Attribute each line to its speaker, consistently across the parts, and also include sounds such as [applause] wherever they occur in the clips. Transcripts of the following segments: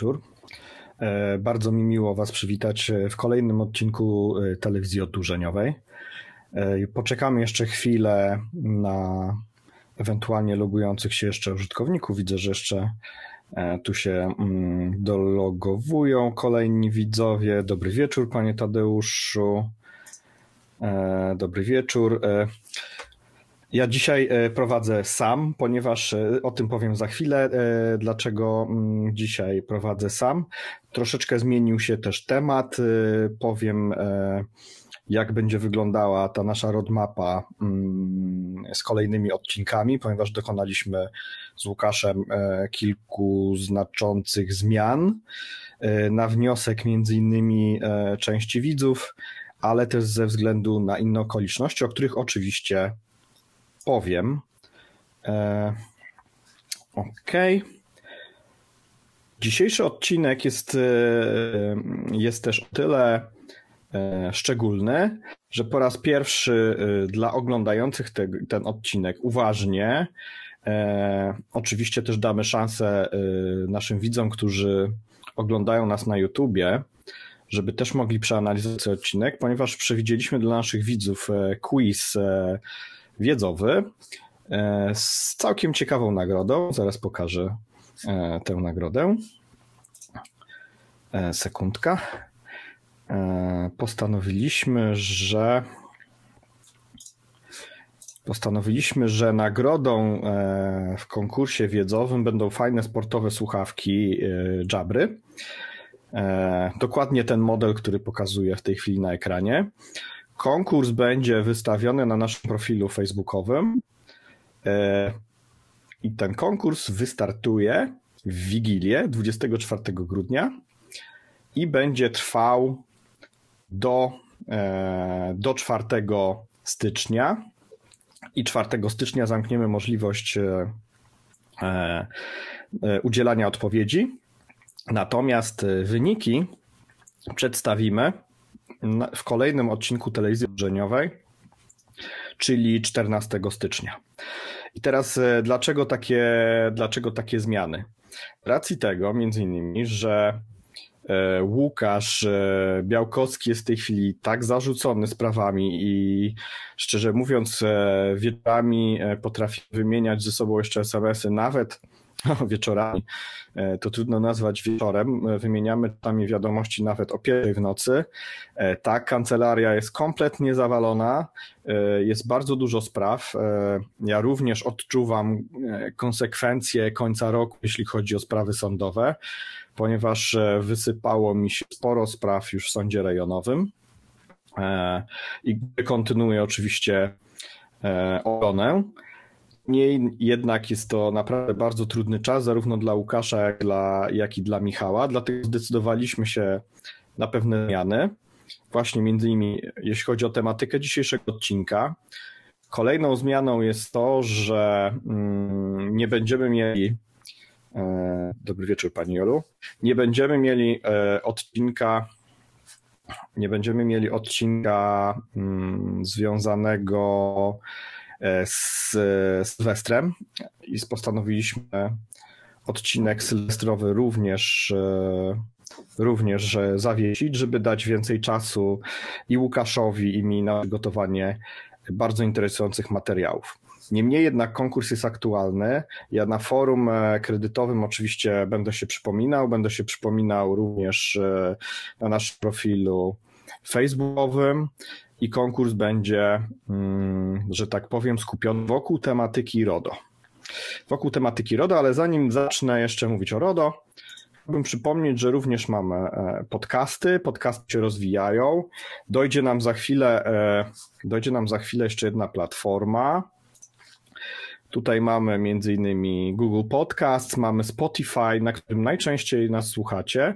Speaker 1: wieczór. E, bardzo mi miło Was przywitać w kolejnym odcinku e, telewizji oddłużeniowej. E, poczekamy jeszcze chwilę na ewentualnie logujących się jeszcze użytkowników. Widzę, że jeszcze tu się mm, dologowują kolejni widzowie. Dobry wieczór, Panie Tadeuszu. Dobry wieczór. Ja dzisiaj e, prowadzę sam, ponieważ e, o tym powiem za chwilę, e, dlaczego mm, dzisiaj prowadzę sam. Troszeczkę zmienił się też temat. Powiem, jak będzie wyglądała ta nasza roadmapa mm, z kolejnymi odcinkami, ponieważ dokonaliśmy z Łukaszem kilku znaczących zmian na wniosek między innymi części widzów, ale też ze względu na inne okoliczności, o których oczywiście powiem. E, ok. Dzisiejszy odcinek jest, e, jest też o tyle e, szczególny, że po raz pierwszy e, dla oglądających te, ten odcinek uważnie, oczywiście też damy szansę naszym widzom, którzy oglądają nas na YouTubie, żeby też mogli przeanalizować ten odcinek, ponieważ przewidzieliśmy dla naszych widzów quiz wiedzowy e, z całkiem ciekawą nagrodą. Zaraz pokażę e, tę nagrodę. E, sekundka. Postanowiliśmy, że postanowiliśmy, że nagrodą w konkursie wiedzowym będą fajne sportowe słuchawki Jabry. Dokładnie ten model, który pokazuję w tej chwili na ekranie. Konkurs będzie wystawiony na naszym profilu facebookowym e, i ten konkurs wystartuje w Wigilię 24 grudnia i będzie trwał do, e, do 4 stycznia. I 4 stycznia zamkniemy możliwość e, udzielania odpowiedzi. Natomiast wyniki przedstawimy w kolejnym odcinku telewizji oddłużeniowej, czyli 14 stycznia. I teraz e, dlaczego takie, dlaczego takie zmiany? Racji tego, między innymi, że e, Łukasz e, Białkowski jest w tej chwili tak zarzucony sprawami i szczerze mówiąc, wieczorami potrafi wymieniać ze sobą jeszcze SMS-y, nawet [laughs] wieczorami, e, to trudno nazwać wieczorem. E, wymieniamy tam wiadomości nawet o pierwszej w nocy. E, tak, kancelaria jest kompletnie zawalona, jest bardzo dużo spraw. Ja również odczuwam konsekwencje końca roku, jeśli chodzi o sprawy sądowe, ponieważ wysypało mi się sporo spraw już w sądzie rejonowym i kontynuuję oczywiście obronę. Niemniej jednak jest to naprawdę bardzo trudny czas, zarówno dla Łukasza, jak, dla, jak i dla Michała, dlatego zdecydowaliśmy się na pewne zmiany. Właśnie między innymi, jeśli chodzi o tematykę dzisiejszego odcinka. Kolejną zmianą jest to, że mm, nie będziemy mieli. E, dobry wieczór, Pani Jolu. Nie będziemy mieli e, odcinka. Nie będziemy mieli odcinka mm, związanego z Sylwestrem i postanowiliśmy odcinek sylwestrowy również e, również zawiesić, żeby dać więcej czasu i Łukaszowi, i mi na przygotowanie bardzo interesujących materiałów. Niemniej jednak konkurs jest aktualny. Ja na forum e, kredytowym oczywiście będę się przypominał, będę się przypominał również e, na naszym profilu facebookowym i konkurs będzie, mm, że tak powiem, skupiony wokół tematyki RODO. Wokół tematyki RODO, ale zanim zacznę jeszcze mówić o RODO, chciałbym przypomnieć, że również mamy e, podcasty, podcasty się rozwijają. Dojdzie nam za chwilę, e, dojdzie nam za chwilę jeszcze jedna platforma. Tutaj mamy innymi Google Podcast, mamy Spotify, na którym najczęściej nas słuchacie,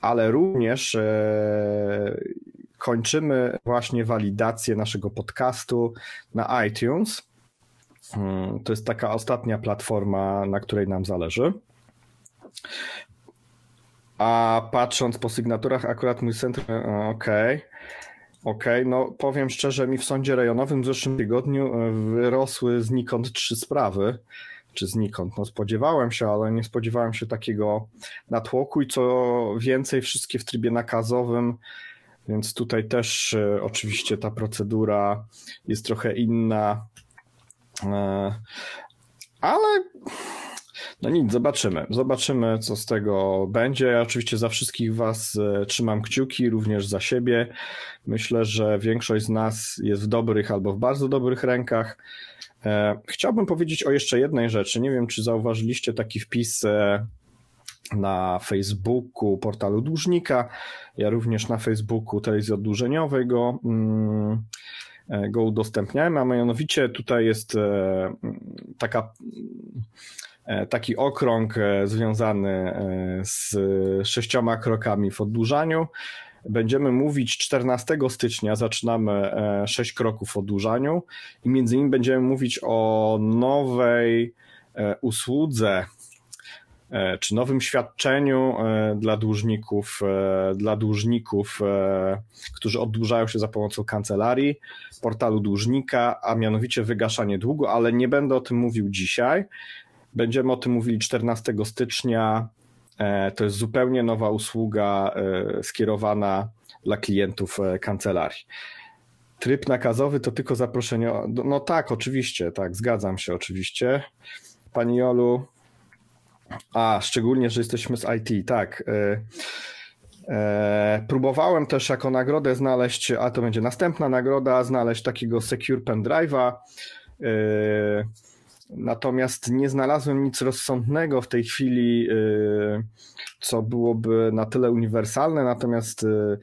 Speaker 1: ale również e, kończymy właśnie walidację naszego podcastu na iTunes. Hmm, to jest taka ostatnia platforma, na której nam zależy. A patrząc po sygnaturach, akurat mój centrum. Okej. Okay. Okej, okay, no powiem szczerze, mi w sądzie rejonowym w zeszłym tygodniu e, wyrosły znikąd trzy sprawy. czy znikąd. No spodziewałem się, ale nie spodziewałem się takiego natłoku i co więcej, wszystkie w trybie nakazowym, więc tutaj też e, oczywiście ta procedura jest trochę inna, e, ale no nic, zobaczymy. Zobaczymy, co z tego będzie. Ja oczywiście za wszystkich Was e, trzymam kciuki, również za siebie. Myślę, że większość z nas jest w dobrych albo w bardzo dobrych rękach. Chciałbym powiedzieć o jeszcze jednej rzeczy. Nie wiem, czy zauważyliście taki wpis na Facebooku portalu dłużnika. Ja również na Facebooku telewizji oddłużeniowej go, mm, go udostępniałem, a mianowicie tutaj jest taka E, taki okrąg e, związany e, z sześcioma krokami w oddłużaniu. Będziemy mówić 14 stycznia, zaczynamy sześć kroków w oddłużaniu i między innymi będziemy mówić o nowej usłudze czy nowym świadczeniu dla dłużników, dla dłużników, którzy oddłużają się za pomocą kancelarii, portalu dłużnika, a mianowicie wygaszanie długu, ale nie będę o tym mówił dzisiaj. Będziemy o tym mówili 14 stycznia. E, to jest zupełnie nowa usługa e, skierowana dla klientów e, kancelarii. Tryb nakazowy to tylko zaproszenie. No tak, oczywiście, tak, zgadzam się oczywiście. Pani Jolu, a szczególnie, że jesteśmy z IT, tak. Próbowałem też jako nagrodę znaleźć, a to będzie następna nagroda, znaleźć takiego Secure Pendrive'a. Natomiast nie znalazłem nic rozsądnego w tej chwili, y, co byłoby na tyle uniwersalne. Natomiast, y,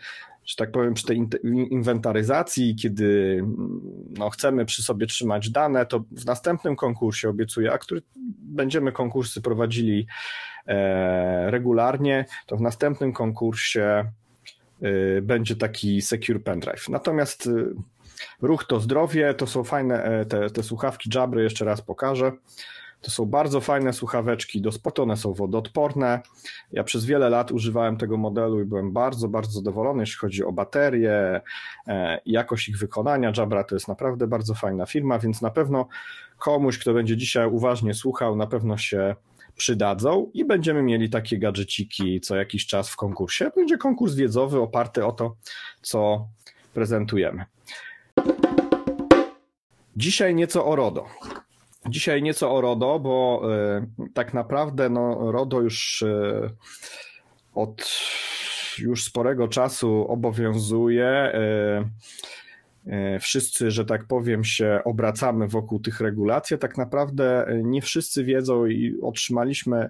Speaker 1: że tak powiem, przy tej inwentaryzacji, kiedy mm, no, chcemy przy sobie trzymać dane, to w następnym konkursie obiecuję, a który będziemy konkursy prowadzili e, regularnie, to w następnym konkursie y, będzie taki Secure Pendrive. Natomiast Ruch to zdrowie, to są fajne e, te, te słuchawki Jabry, jeszcze raz pokażę. To są bardzo fajne słuchaweczki do spotu, one są wodoodporne. Ja przez wiele lat używałem tego modelu i byłem bardzo, bardzo zadowolony, jeśli chodzi o baterie e, jakość ich wykonania. Jabra to jest naprawdę bardzo fajna firma, więc na pewno komuś, kto będzie dzisiaj uważnie słuchał, na pewno się przydadzą i będziemy mieli takie gadżeciki co jakiś czas w konkursie. Będzie konkurs wiedzowy oparty o to, co prezentujemy. Dzisiaj nieco o RODO. Dzisiaj nieco o RODO, bo y, tak naprawdę no, RODO już y, od już sporego czasu obowiązuje. Y, wszyscy, że tak powiem, się obracamy wokół tych regulacji. Tak naprawdę nie wszyscy wiedzą i otrzymaliśmy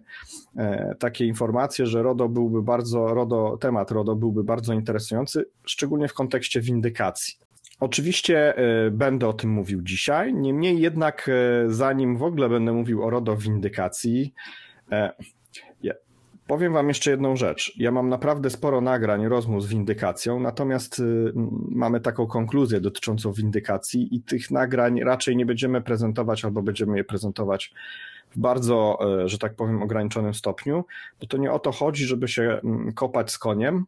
Speaker 1: takie informacje, że RODO byłby bardzo, RODO, temat RODO byłby bardzo interesujący, szczególnie w kontekście windykacji. Oczywiście e, będę o tym mówił dzisiaj, niemniej jednak e, zanim w ogóle będę mówił o RODO windykacji, e, powiem wam jeszcze jedną rzecz. Ja mam naprawdę sporo nagrań, rozmów z windykacją, natomiast mamy taką konkluzję dotyczącą windykacji i tych nagrań raczej nie będziemy prezentować albo będziemy je prezentować w bardzo, że tak powiem, ograniczonym stopniu, bo to nie o to chodzi, żeby się kopać z koniem,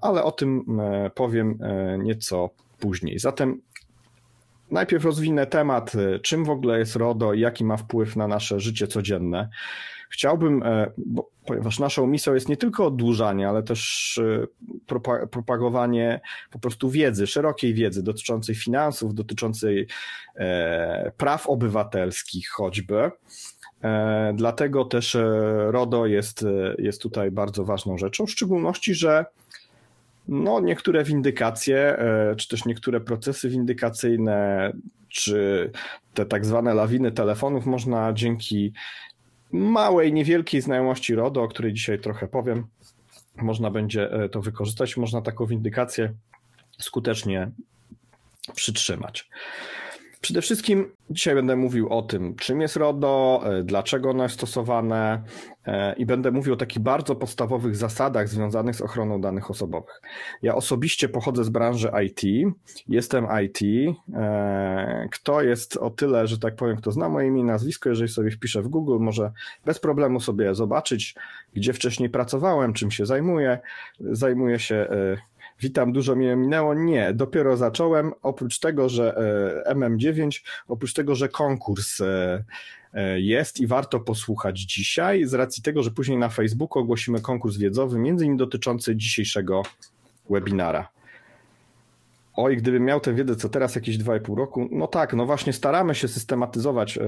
Speaker 1: ale o tym powiem nieco później. Zatem najpierw rozwinę temat, y, czym w ogóle jest RODO i jaki ma wpływ na nasze życie codzienne. Chciałbym, e, bo, ponieważ naszą misją jest nie tylko oddłużanie, ale też y, propagowanie po prostu wiedzy, szerokiej wiedzy dotyczącej finansów, dotyczącej e, praw obywatelskich choćby. E, dlatego też RODO jest, jest tutaj bardzo ważną rzeczą, w szczególności, że no, niektóre windykacje, e, czy też niektóre procesy windykacyjne, czy te tak zwane lawiny telefonów można dzięki małej, niewielkiej znajomości RODO, o której dzisiaj trochę powiem, można będzie e, to wykorzystać, można taką windykację skutecznie przytrzymać. Przede wszystkim dzisiaj będę mówił o tym, czym jest RODO, e, dlaczego ono jest stosowane e, i będę mówił o takich bardzo podstawowych zasadach związanych z ochroną danych osobowych. Ja osobiście pochodzę z branży IT, jestem IT. E, kto jest o tyle, że tak powiem, kto zna moje imię i nazwisko, jeżeli sobie wpiszę w Google, może bez problemu sobie zobaczyć, gdzie wcześniej pracowałem, czym się zajmuję. Zajmuję się witam, dużo mi minęło. Nie, dopiero zacząłem. Oprócz tego, że e, MM9, oprócz tego, że konkurs e, e, jest i warto posłuchać dzisiaj, z racji tego, że później na Facebooku ogłosimy konkurs wiedzowy, między innymi dotyczący dzisiejszego webinara. Oj, gdybym miał tę wiedzę, co teraz jakieś 2,5 roku, no tak, no właśnie staramy się systematyzować, e,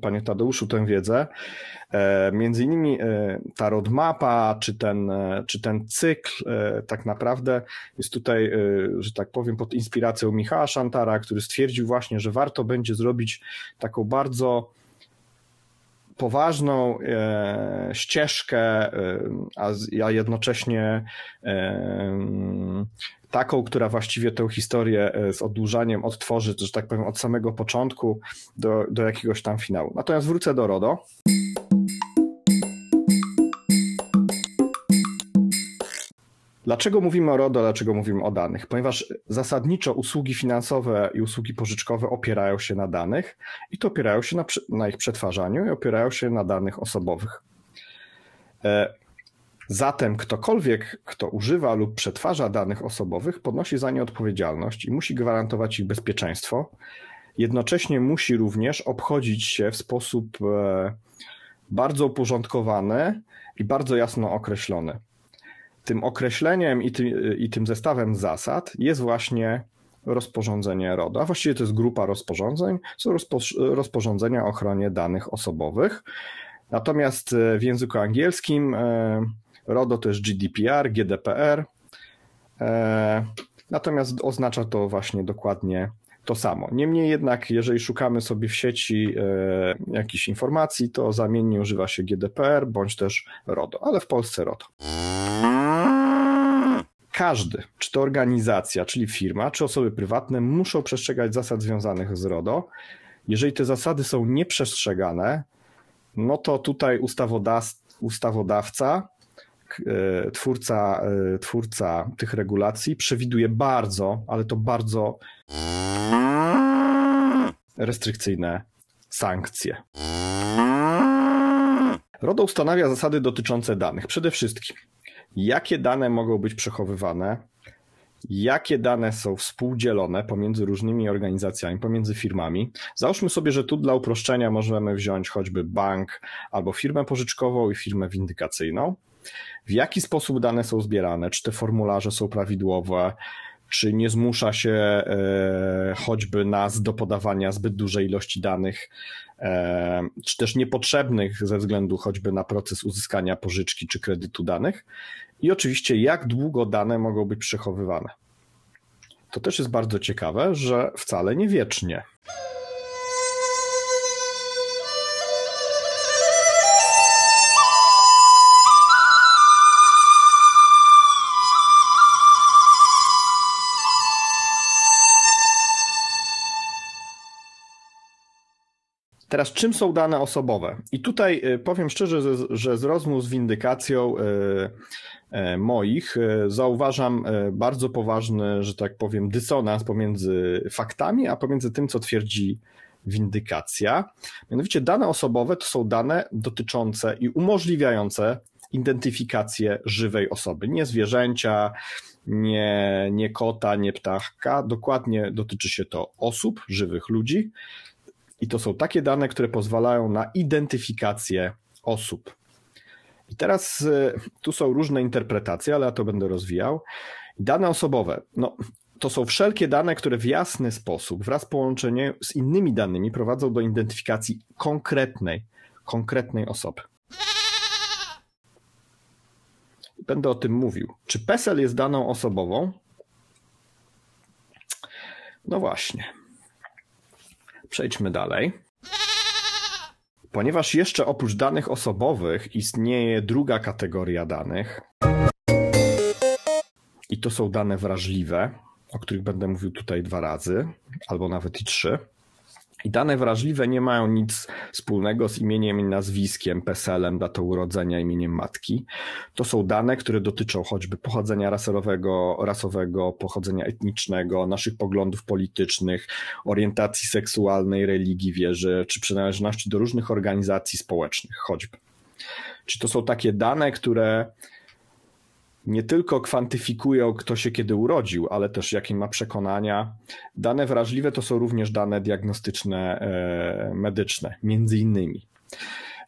Speaker 1: panie Tadeuszu, tę wiedzę. E, między innymi e, ta roadmapa, czy ten, czy ten cykl tak naprawdę jest tutaj, że tak powiem, pod inspiracją Michała Szantara, który stwierdził właśnie, że warto będzie zrobić taką bardzo poważną ścieżkę, a, jednocześnie taką, która właściwie tę historię e, z oddłużaniem odtworzy, że tak powiem, od samego początku do, do jakiegoś tam finału. Natomiast wrócę do RODO. Dlaczego mówimy o RODO, dlaczego mówimy o danych? Ponieważ zasadniczo usługi finansowe i usługi pożyczkowe opierają się na danych i to opierają się na, na ich przetwarzaniu i opierają się na danych osobowych. Zatem ktokolwiek, kto używa lub przetwarza danych osobowych, ponosi za nie odpowiedzialność i musi gwarantować ich bezpieczeństwo. Jednocześnie musi również obchodzić się w sposób e, bardzo uporządkowany i bardzo jasno określony tym określeniem i tym, i tym zestawem zasad jest właśnie rozporządzenie RODO, a właściwie to jest grupa rozporządzeń, są rozpo, rozporządzenia o ochronie danych osobowych. Natomiast e, w języku angielskim e, RODO to jest GDPR, GDPR, e, natomiast oznacza to właśnie dokładnie to samo. Niemniej jednak, jeżeli szukamy sobie w sieci e, jakichś informacji, to zamiennie używa się GDPR bądź też RODO, ale w Polsce RODO. Każdy, czy to organizacja, czyli firma, czy osoby prywatne, muszą przestrzegać zasad związanych z RODO. Jeżeli te zasady są nieprzestrzegane, no to tutaj ustawodawca, twórca, e, twórca tych regulacji przewiduje bardzo, ale to bardzo restrykcyjne sankcje. RODO ustanawia zasady dotyczące danych. Przede wszystkim, jakie dane mogą być przechowywane, jakie dane są współdzielone pomiędzy różnymi organizacjami, pomiędzy firmami. Załóżmy sobie, że tu dla uproszczenia możemy wziąć choćby bank albo firmę pożyczkową i firmę windykacyjną. W jaki sposób dane są zbierane? Czy te formularze są prawidłowe? czy nie zmusza się e, choćby nas do podawania zbyt dużej ilości danych, e, czy też niepotrzebnych ze względu choćby na proces uzyskania pożyczki czy kredytu danych. I oczywiście, jak długo dane mogą być przechowywane. To też jest bardzo ciekawe, że wcale nie wiecznie. Teraz, czym są dane osobowe? I tutaj y, powiem szczerze, że z rozmów z windykacją y, y, moich zauważam bardzo poważny, że tak powiem, dysonans pomiędzy faktami, a pomiędzy tym, co twierdzi windykacja. Mianowicie dane osobowe to są dane dotyczące i umożliwiające identyfikację żywej osoby, nie zwierzęcia, nie, nie kota, nie ptaka. Dokładnie dotyczy się to osób, żywych ludzi, i to są takie dane, które pozwalają na identyfikację osób. I teraz y, tu są różne interpretacje, ale ja to będę rozwijał. Dane osobowe. No, to są wszelkie dane, które w jasny sposób, wraz z połączeniem z innymi danymi, prowadzą do identyfikacji konkretnej, konkretnej osoby. Będę o tym mówił. Czy PESEL jest daną osobową? No właśnie. Przejdźmy dalej. Ponieważ jeszcze oprócz danych osobowych istnieje druga kategoria danych, i to są dane wrażliwe, o których będę mówił tutaj dwa razy, albo nawet i trzy. I dane wrażliwe nie mają nic wspólnego z imieniem i nazwiskiem, PESEL-em, datą urodzenia, imieniem matki. To są dane, które dotyczą choćby pochodzenia rasowego, rasowego, pochodzenia etnicznego, naszych poglądów politycznych, orientacji seksualnej, religii, wierzy, czy przynależności do różnych organizacji społecznych, choćby. Czy to są takie dane, które nie tylko kwantyfikują, kto się kiedy urodził, ale też jakie ma przekonania. Dane wrażliwe to są również dane diagnostyczne, e, medyczne, między innymi.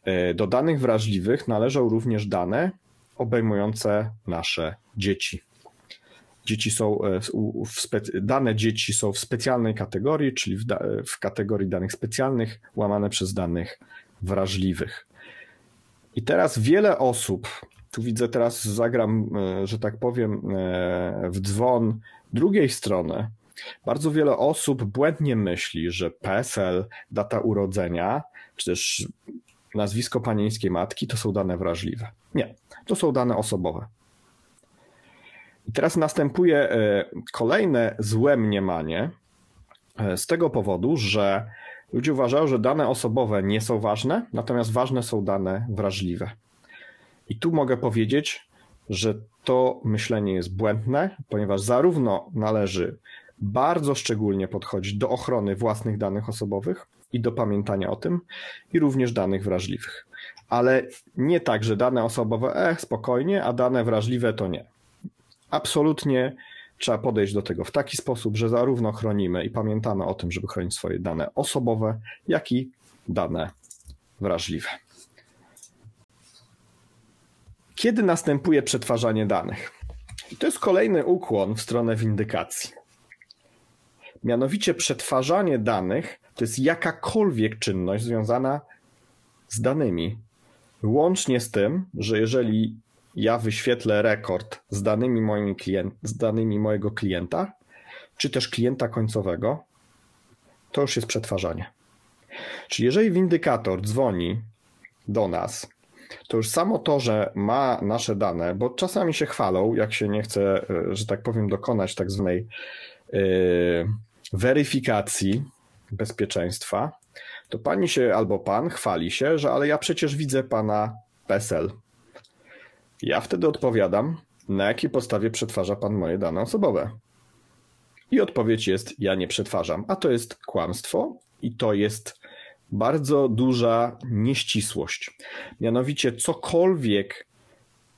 Speaker 1: E, do danych wrażliwych należą również dane obejmujące nasze dzieci. Dzieci są e, dane dzieci są w specjalnej kategorii, czyli w, w kategorii danych specjalnych, łamane przez danych wrażliwych. I teraz wiele osób, tu widzę teraz, zagram, e, że tak powiem, e, w dzwon drugiej strony. Bardzo wiele osób błędnie myśli, że PESEL, data urodzenia, czy też nazwisko panieńskiej matki to są dane wrażliwe. Nie, to są dane osobowe. I teraz następuje e, kolejne złe mniemanie z tego powodu, że ludzie uważają, że dane osobowe nie są ważne, natomiast ważne są dane wrażliwe. I tu mogę powiedzieć, że to myślenie jest błędne, ponieważ zarówno należy bardzo szczególnie podchodzić do ochrony własnych danych osobowych i do pamiętania o tym, i również danych wrażliwych. Ale nie tak, że dane osobowe, e, spokojnie, a dane wrażliwe to nie. Absolutnie trzeba podejść do tego w taki sposób, że zarówno chronimy i pamiętamy o tym, żeby chronić swoje dane osobowe, jak i dane wrażliwe. Kiedy następuje przetwarzanie danych? I to jest kolejny ukłon w stronę windykacji. Mianowicie przetwarzanie danych to jest jakakolwiek czynność związana z danymi. Łącznie z tym, że jeżeli ja wyświetlę rekord z danymi, moimi klient, z danymi mojego klienta, czy też klienta końcowego, to już jest przetwarzanie. Czyli jeżeli windykator dzwoni do nas to już samo to, że ma nasze dane, bo czasami się chwalą, jak się nie chce, e, że tak powiem, dokonać tak zwanej yy, weryfikacji bezpieczeństwa, to pani się albo pan chwali się, że ale ja przecież widzę pana PESEL. Ja wtedy odpowiadam, na jakiej podstawie przetwarza pan moje dane osobowe. I odpowiedź jest: Ja nie przetwarzam, a to jest kłamstwo i to jest bardzo duża nieścisłość. Mianowicie cokolwiek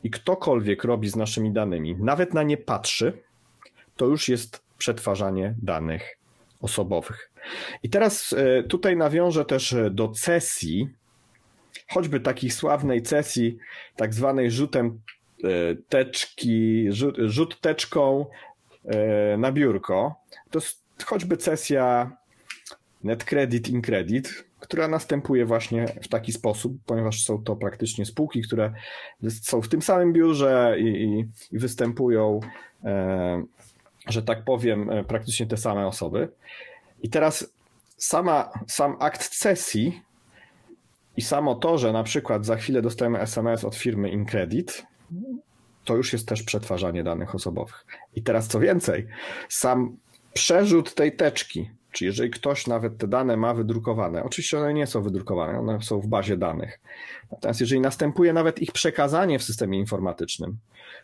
Speaker 1: i ktokolwiek robi z naszymi danymi, nawet na nie patrzy, to już jest przetwarzanie danych osobowych. I teraz e, tutaj nawiążę też do cesji, choćby takiej sławnej cesji, tak zwanej rzutem e, teczki, rzut, teczką e, na biurko. To jest choćby cesja NetCredit, InCredit, która następuje właśnie w taki sposób, ponieważ są to praktycznie spółki, które są w tym samym biurze i, i, i występują, e, że tak powiem, e, praktycznie te same osoby. I teraz sama, sam akt cesji i samo to, że na przykład za chwilę dostajemy SMS od firmy InCredit, to już jest też przetwarzanie danych osobowych. I teraz co więcej, sam przerzut tej teczki czy jeżeli ktoś nawet te dane ma wydrukowane, oczywiście one nie są wydrukowane, one są w bazie danych. Natomiast jeżeli następuje nawet ich przekazanie w systemie informatycznym,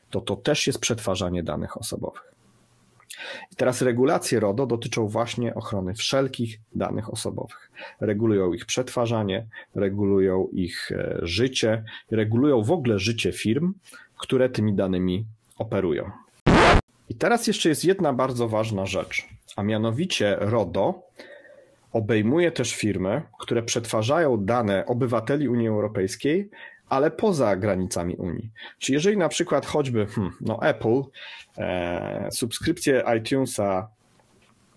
Speaker 1: to to też jest przetwarzanie danych osobowych. I teraz regulacje RODO dotyczą właśnie ochrony wszelkich danych osobowych. Regulują ich przetwarzanie, regulują ich e, życie, regulują w ogóle życie firm, które tymi danymi operują. I teraz jeszcze jest jedna bardzo ważna rzecz a mianowicie RODO obejmuje też firmy, które przetwarzają dane obywateli Unii Europejskiej, ale poza granicami Unii. Czyli jeżeli na przykład choćby hmm, no Apple, e, subskrypcje iTunesa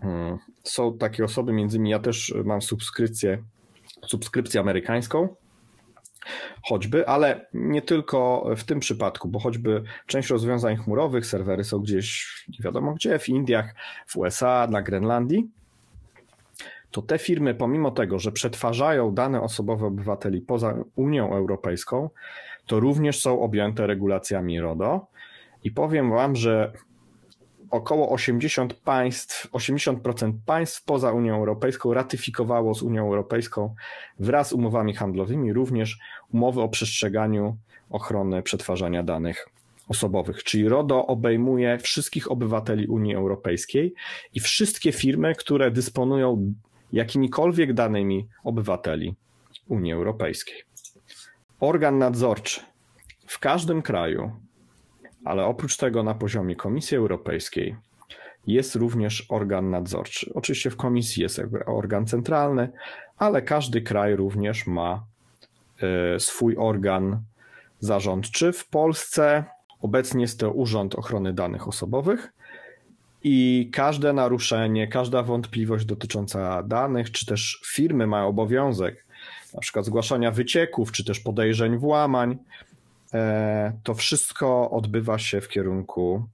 Speaker 1: hmm, są takie osoby, między innymi ja też mam subskrypcję, subskrypcję amerykańską, choćby, ale nie tylko w tym przypadku, bo choćby część rozwiązań chmurowych, serwery są gdzieś nie wiadomo gdzie, w Indiach, w USA, na Grenlandii, to te firmy, pomimo tego, że przetwarzają dane osobowe obywateli poza Unią Europejską, to również są objęte regulacjami RODO. I powiem Wam, że około 80 państw, 80% państw poza Unią Europejską ratyfikowało z Unią Europejską wraz z umowami handlowymi również umowy o przestrzeganiu ochrony przetwarzania danych osobowych. Czyli RODO obejmuje wszystkich obywateli Unii Europejskiej i wszystkie firmy, które dysponują jakimikolwiek danymi obywateli Unii Europejskiej. Organ nadzorczy w każdym kraju Ale oprócz tego na poziomie Komisji Europejskiej jest również organ nadzorczy. Oczywiście w komisji jest organ centralny, ale każdy kraj również ma e, swój organ zarządczy. W Polsce obecnie jest to Urząd Ochrony Danych Osobowych i każde naruszenie, każda wątpliwość dotycząca danych, czy też firmy mają obowiązek na przykład zgłaszania wycieków, czy też podejrzeń włamań, to wszystko odbywa się w kierunku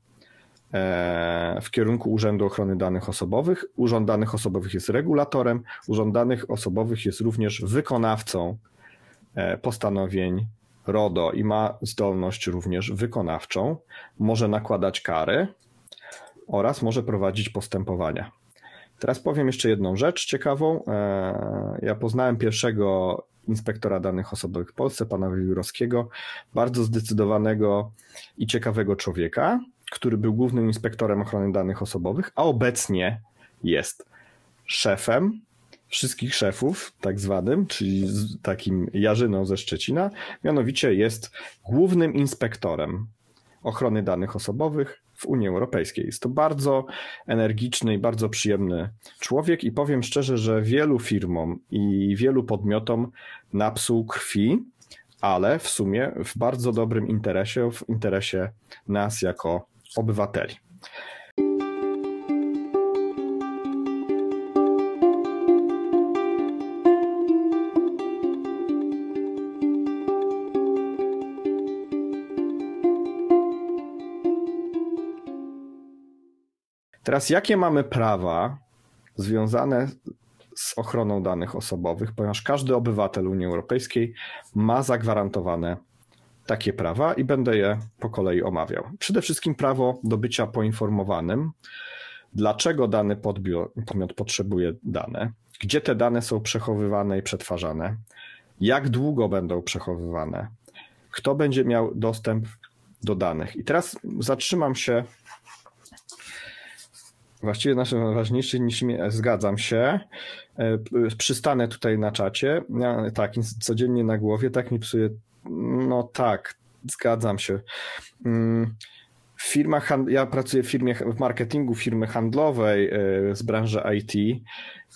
Speaker 1: e, w kierunku Urzędu Ochrony Danych Osobowych. Urząd Danych Osobowych jest regulatorem, Urząd Danych Osobowych jest również wykonawcą e, postanowień RODO i ma zdolność również wykonawczą. Może nakładać kary oraz może prowadzić postępowania. Teraz powiem jeszcze jedną rzecz ciekawą. E, ja poznałem pierwszego inspektora danych osobowych w Polsce, pana Wiórowskiego, bardzo zdecydowanego i ciekawego człowieka, który był głównym inspektorem ochrony danych osobowych, a obecnie jest szefem wszystkich szefów, tak zwanym, czyli takim Jarzyną ze Szczecina, mianowicie jest głównym inspektorem ochrony danych osobowych w Unii Europejskiej. Jest to bardzo energiczny i bardzo przyjemny człowiek i powiem szczerze, że wielu firmom i wielu podmiotom napsuł krwi, ale w sumie w bardzo dobrym interesie, w interesie nas jako obywateli. Teraz, jakie mamy prawa związane z ochroną danych osobowych, ponieważ każdy obywatel Unii Europejskiej ma zagwarantowane takie prawa i będę je po kolei omawiał. Przede wszystkim prawo do bycia poinformowanym, dlaczego dany podmiot potrzebuje dane, gdzie te dane są przechowywane i przetwarzane, jak długo będą przechowywane, kto będzie miał dostęp do danych. I teraz zatrzymam się Właściwie naszym ważniejszym niż mnie, zgadzam się. E, przystanę tutaj na czacie. Ja, tak, codziennie na głowie, tak mi psuje. No tak, zgadzam się. Mm, firma, ja pracuję w firmie w marketingu firmy handlowej e, z branży IT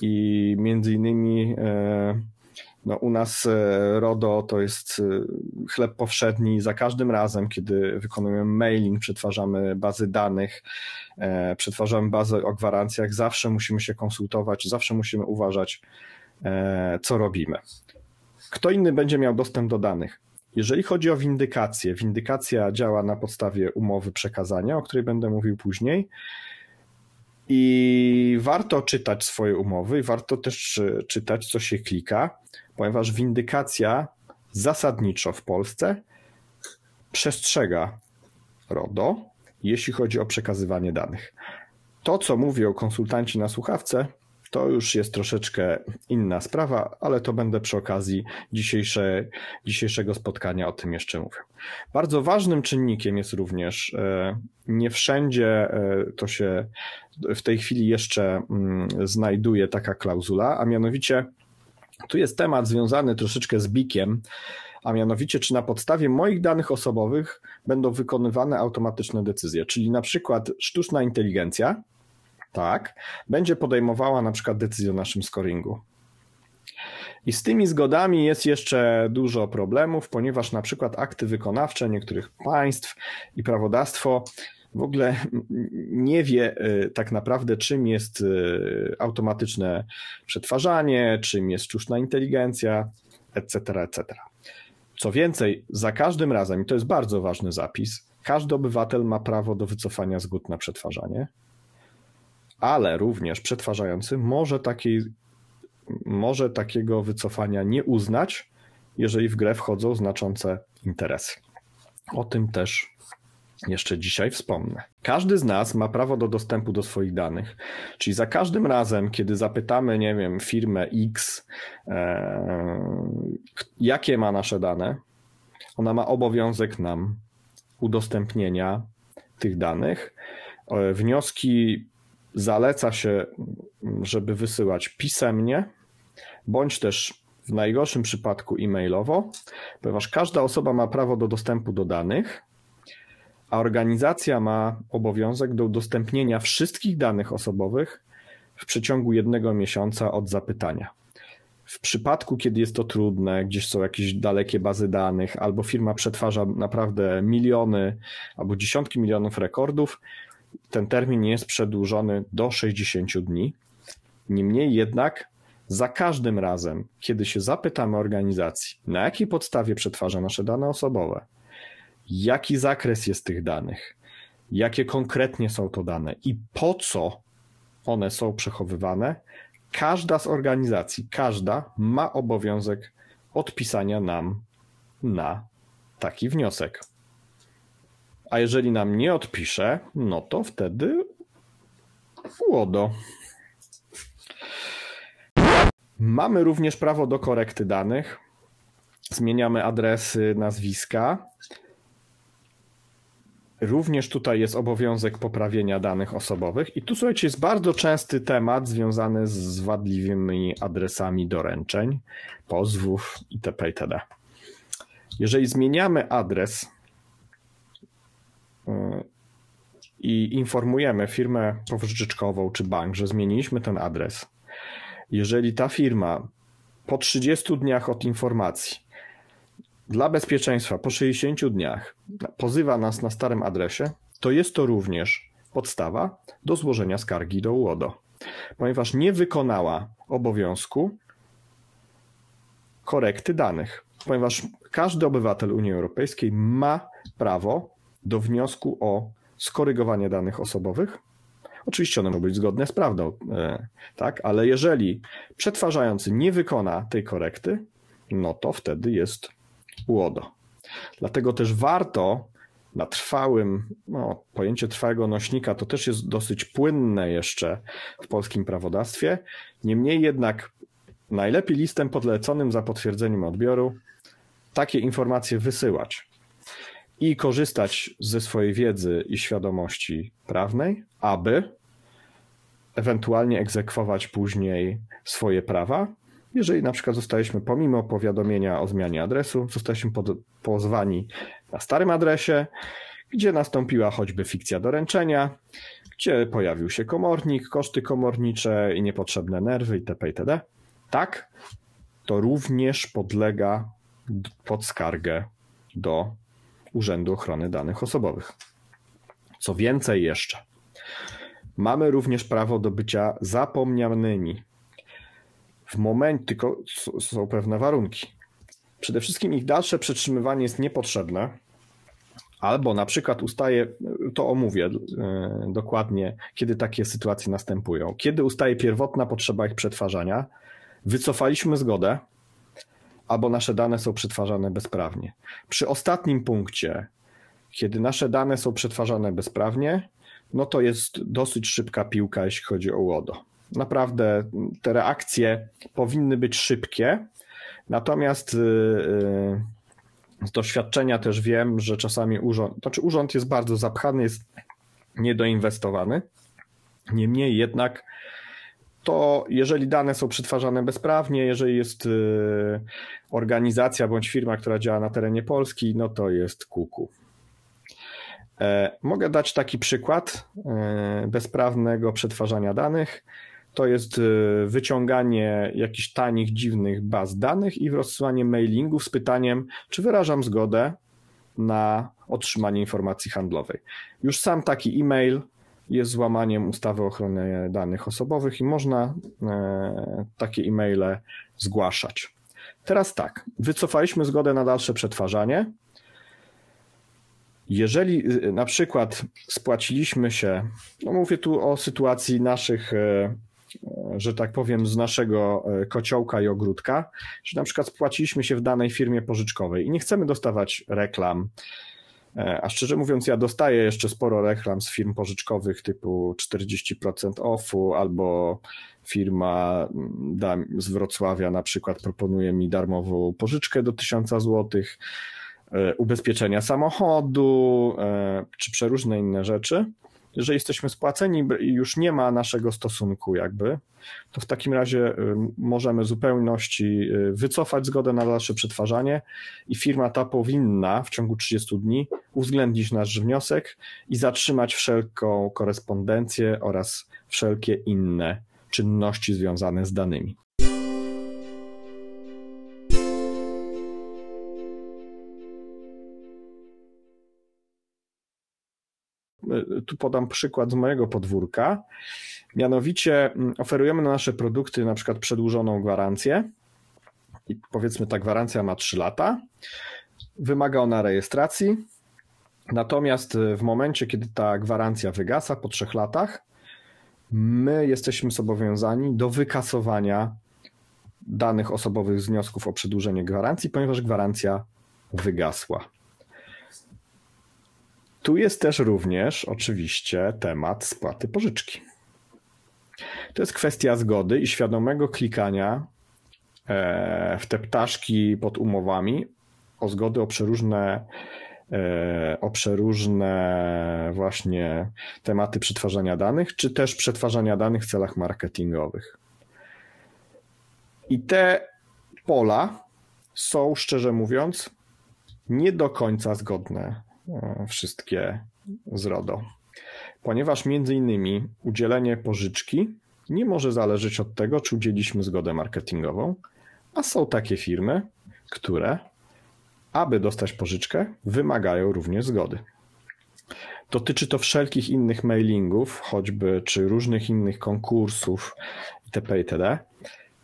Speaker 1: i między innymi e, no, u nas e, RODO to jest e, chleb powszedni. Za każdym razem, kiedy wykonujemy mailing, przetwarzamy bazy danych, e, przetwarzamy bazę o gwarancjach, zawsze musimy się konsultować, zawsze musimy uważać, co robimy. Kto inny będzie miał dostęp do danych? Jeżeli chodzi o windykację, windykacja działa na podstawie umowy przekazania, o której będę mówił później. I warto czytać swoje umowy, i warto też czytać, co się klika, ponieważ windykacja zasadniczo w Polsce przestrzega RODO, jeśli chodzi o przekazywanie danych. To, co mówią konsultanci na słuchawce, to już jest troszeczkę inna sprawa, ale to będę przy okazji dzisiejsze, dzisiejszego spotkania o tym jeszcze mówił. Bardzo ważnym czynnikiem jest również, e, nie wszędzie e, to się w tej chwili jeszcze mm, znajduje taka klauzula, a mianowicie tu jest temat związany troszeczkę z bikiem, a mianowicie, czy na podstawie moich danych osobowych będą wykonywane automatyczne decyzje, czyli na przykład sztuczna inteligencja, tak, będzie podejmowała na przykład decyzję o naszym scoringu. I z tymi zgodami jest jeszcze dużo problemów, ponieważ na przykład akty wykonawcze niektórych państw i prawodawstwo w ogóle nie wie y, tak naprawdę, czym jest y, automatyczne przetwarzanie, czym jest sztuczna inteligencja, etc., etc. Co więcej, za każdym razem, i to jest bardzo ważny zapis, każdy obywatel ma prawo do wycofania zgód na przetwarzanie, ale również przetwarzający może, takiej, może takiego wycofania nie uznać, jeżeli w grę wchodzą znaczące interesy. O tym też jeszcze dzisiaj wspomnę. Każdy z nas ma prawo do dostępu do swoich danych, czyli za każdym razem, kiedy zapytamy, nie wiem, firmę X, e, jakie ma nasze dane, ona ma obowiązek nam udostępnienia tych danych. E, wnioski zaleca się, żeby wysyłać pisemnie, bądź też w najgorszym przypadku e-mailowo, ponieważ każda osoba ma prawo do dostępu do danych a organizacja ma obowiązek do udostępnienia wszystkich danych osobowych w przeciągu jednego miesiąca od zapytania. W przypadku, kiedy jest to trudne, gdzieś są jakieś dalekie bazy danych, albo firma przetwarza naprawdę miliony albo dziesiątki milionów rekordów, ten termin jest przedłużony do 60 dni. Niemniej jednak, za każdym razem, kiedy się zapytamy organizacji, na jakiej podstawie przetwarza nasze dane osobowe, jaki zakres jest tych danych, jakie konkretnie są to dane i po co one są przechowywane, każda z organizacji, każda ma obowiązek odpisania nam na taki wniosek. A jeżeli nam nie odpisze, no to wtedy łodo. Mamy również prawo do korekty danych. Zmieniamy adresy, nazwiska. Również tutaj jest obowiązek poprawienia danych osobowych. I tu słuchajcie, jest bardzo częsty temat związany z wadliwymi adresami doręczeń, pozwów itp. itd. Jeżeli zmieniamy adres i informujemy firmę pożyczkową czy bank, że zmieniliśmy ten adres, jeżeli ta firma po 30 dniach od informacji dla bezpieczeństwa po 60 dniach pozywa nas na starym adresie, to jest to również podstawa do złożenia skargi do UODO, ponieważ nie wykonała obowiązku korekty danych, ponieważ każdy obywatel Unii Europejskiej ma prawo do wniosku o skorygowanie danych osobowych. Oczywiście one mogą być zgodne z prawdą, e, tak, ale jeżeli przetwarzający nie wykona tej korekty, no to wtedy jest UODO. Dlatego też warto na trwałym, no, pojęcie trwałego nośnika to też jest dosyć płynne jeszcze w polskim prawodawstwie. Niemniej jednak najlepiej listem podleconym za potwierdzeniem odbioru takie informacje wysyłać i korzystać ze swojej wiedzy i świadomości prawnej, aby ewentualnie egzekwować później swoje prawa jeżeli na przykład zostaliśmy pomimo powiadomienia o zmianie adresu, zostaliśmy pod, pozwani na starym adresie, gdzie nastąpiła choćby fikcja doręczenia, gdzie pojawił się komornik, koszty komornicze i niepotrzebne nerwy itp. itd. Tak, to również podlega pod skargę do Urzędu Ochrony Danych Osobowych. Co więcej jeszcze, mamy również prawo do bycia zapomnianymi w momencie, tylko są pewne warunki. Przede wszystkim ich dalsze przetrzymywanie jest niepotrzebne, albo na przykład ustaje, to omówię e, dokładnie, kiedy takie sytuacje następują. Kiedy ustaje pierwotna potrzeba ich przetwarzania, wycofaliśmy zgodę, albo nasze dane są przetwarzane bezprawnie. Przy ostatnim punkcie, kiedy nasze dane są przetwarzane bezprawnie, no to jest dosyć szybka piłka, jeśli chodzi o łodo. Naprawdę te reakcje powinny być szybkie, natomiast y, y, z doświadczenia też wiem, że czasami urząd, znaczy urząd jest bardzo zapchany, jest niedoinwestowany. Niemniej jednak to jeżeli dane są przetwarzane bezprawnie, jeżeli jest y, organizacja bądź firma, która działa na terenie Polski, no to jest kuku. E, mogę dać taki przykład e, bezprawnego przetwarzania danych to jest y, wyciąganie jakichś tanich, dziwnych baz danych i rozsyłanie mailingów z pytaniem, czy wyrażam zgodę na otrzymanie informacji handlowej. Już sam taki e-mail jest złamaniem ustawy o ochronie danych osobowych i można e, takie e-maile zgłaszać. Teraz tak, wycofaliśmy zgodę na dalsze przetwarzanie. Jeżeli y, na przykład spłaciliśmy się, no mówię tu o sytuacji naszych e, że tak powiem, z naszego e, kociołka i ogródka, że na przykład spłaciliśmy się w danej firmie pożyczkowej i nie chcemy dostawać reklam. E, a szczerze mówiąc, ja dostaję jeszcze sporo reklam z firm pożyczkowych typu 40% offu albo firma mm, z Wrocławia na przykład proponuje mi darmową pożyczkę do 1000 zł, e, ubezpieczenia samochodu czy przeróżne inne rzeczy jeżeli jesteśmy spłaceni i już nie ma naszego stosunku, jakby, to w takim razie y, możemy zupełności y, wycofać zgodę na dalsze przetwarzanie i firma ta powinna w ciągu 30 dni uwzględnić nasz wniosek i zatrzymać wszelką korespondencję oraz wszelkie inne czynności związane z danymi. Tu podam przykład z mojego podwórka. Mianowicie mm, oferujemy na nasze produkty na przykład przedłużoną gwarancję. I powiedzmy ta gwarancja ma 3 lata. Wymaga ona rejestracji. Natomiast w momencie, kiedy ta gwarancja wygasa po 3 latach, my jesteśmy zobowiązani do wykasowania danych osobowych z wniosków o przedłużenie gwarancji, ponieważ gwarancja wygasła. Tu jest też również oczywiście temat spłaty pożyczki. To jest kwestia zgody i świadomego klikania e, w te ptaszki pod umowami o zgody o przeróżne, e, o przeróżne właśnie tematy przetwarzania danych, czy też przetwarzania danych w celach marketingowych. I te pola są, szczerze mówiąc, nie do końca zgodne wszystkie z RODO. Ponieważ między innymi udzielenie pożyczki nie może zależeć od tego, czy udzieliśmy zgodę marketingową, a są takie firmy, które, aby dostać pożyczkę, wymagają również zgody. Dotyczy to wszelkich innych mailingów, choćby czy różnych innych konkursów itp. itd.,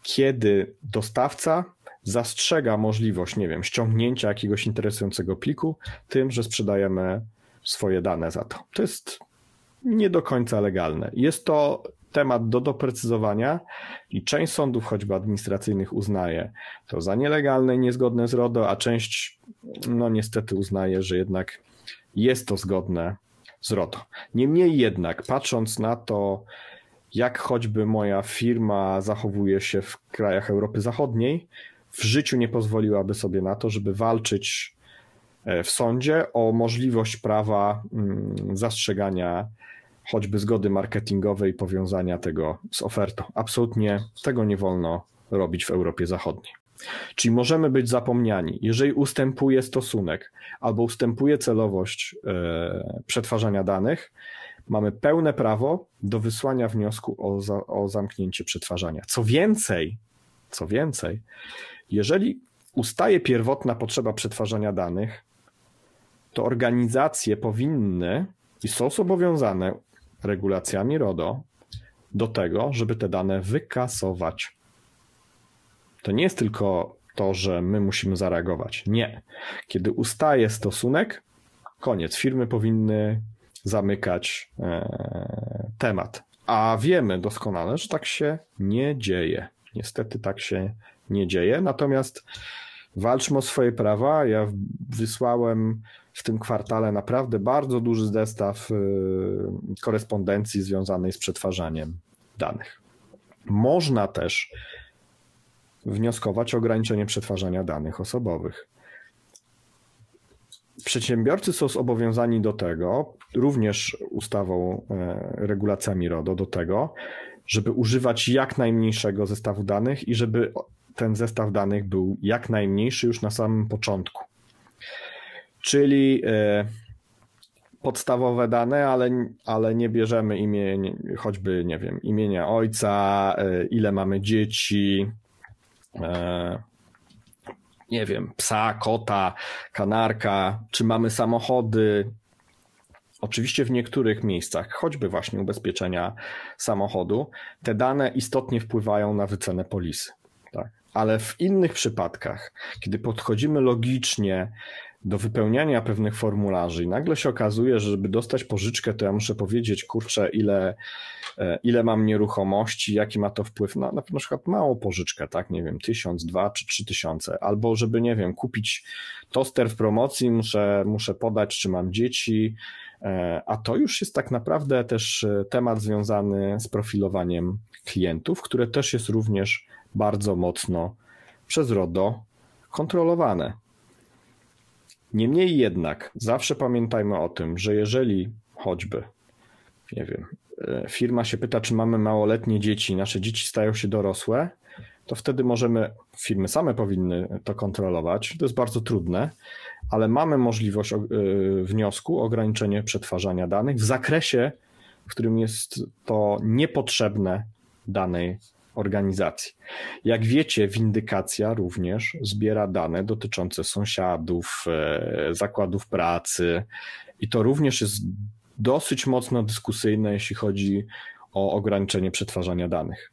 Speaker 1: kiedy dostawca zastrzega możliwość, nie wiem, ściągnięcia jakiegoś interesującego pliku tym, że sprzedajemy swoje dane za to. To jest nie do końca legalne. Jest to temat do doprecyzowania i część sądów, choćby administracyjnych, uznaje to za nielegalne i niezgodne z RODO, a część, no niestety, uznaje, że jednak jest to zgodne z RODO. Niemniej jednak, patrząc na to, jak choćby moja firma zachowuje się w krajach Europy Zachodniej, w życiu nie pozwoliłaby sobie na to, żeby walczyć e, w sądzie o możliwość prawa mm, zastrzegania choćby zgody marketingowej powiązania tego z ofertą. Absolutnie tego nie wolno robić w Europie Zachodniej. Czyli możemy być zapomniani, jeżeli ustępuje stosunek albo ustępuje celowość e, przetwarzania danych, mamy pełne prawo do wysłania wniosku o, za, o zamknięcie przetwarzania. Co więcej, co więcej, jeżeli ustaje pierwotna potrzeba przetwarzania danych, to organizacje powinny i są zobowiązane regulacjami RODO do tego, żeby te dane wykasować. To nie jest tylko to, że my musimy zareagować. Nie. Kiedy ustaje stosunek, koniec. Firmy powinny zamykać e, temat. A wiemy doskonale, że tak się nie dzieje. Niestety tak się nie dzieje. Natomiast walczmy o swoje prawa. Ja wysłałem w tym kwartale naprawdę bardzo duży zestaw y, korespondencji związanej z przetwarzaniem danych. Można też wnioskować o ograniczenie przetwarzania danych osobowych. Przedsiębiorcy są zobowiązani do tego, również ustawą, e, regulacjami RODO, do tego, żeby używać jak najmniejszego zestawu danych i żeby ten zestaw danych był jak najmniejszy już na samym początku. Czyli e, podstawowe dane, ale, ale nie bierzemy imię, choćby, nie wiem, imienia ojca, e, ile mamy dzieci, e, nie wiem, psa, kota, kanarka, czy mamy samochody. Oczywiście w niektórych miejscach, choćby właśnie ubezpieczenia samochodu, te dane istotnie wpływają na wycenę polisy. Ale w innych przypadkach, kiedy podchodzimy logicznie do wypełniania pewnych formularzy i nagle się okazuje, że żeby dostać pożyczkę, to ja muszę powiedzieć, kurczę, ile, e, ile mam nieruchomości, jaki ma to wpływ na, na przykład małą pożyczkę, tak, nie wiem, tysiąc, dwa czy trzy tysiące, albo żeby, nie wiem, kupić toster w promocji, muszę, muszę podać, czy mam dzieci, e, a to już jest tak naprawdę też e, temat związany z profilowaniem klientów, które też jest również bardzo mocno przez RODO kontrolowane. Niemniej jednak, zawsze pamiętajmy o tym, że jeżeli choćby nie wiem, e, firma się pyta, czy mamy małoletnie dzieci, nasze dzieci stają się dorosłe, to wtedy możemy, firmy same powinny to kontrolować. To jest bardzo trudne, ale mamy możliwość e, wniosku o ograniczenie przetwarzania danych w zakresie, w którym jest to niepotrzebne danej organizacji. Jak wiecie, windykacja również zbiera dane dotyczące sąsiadów, e, zakładów pracy i to również jest dosyć mocno dyskusyjne, jeśli chodzi o ograniczenie przetwarzania danych.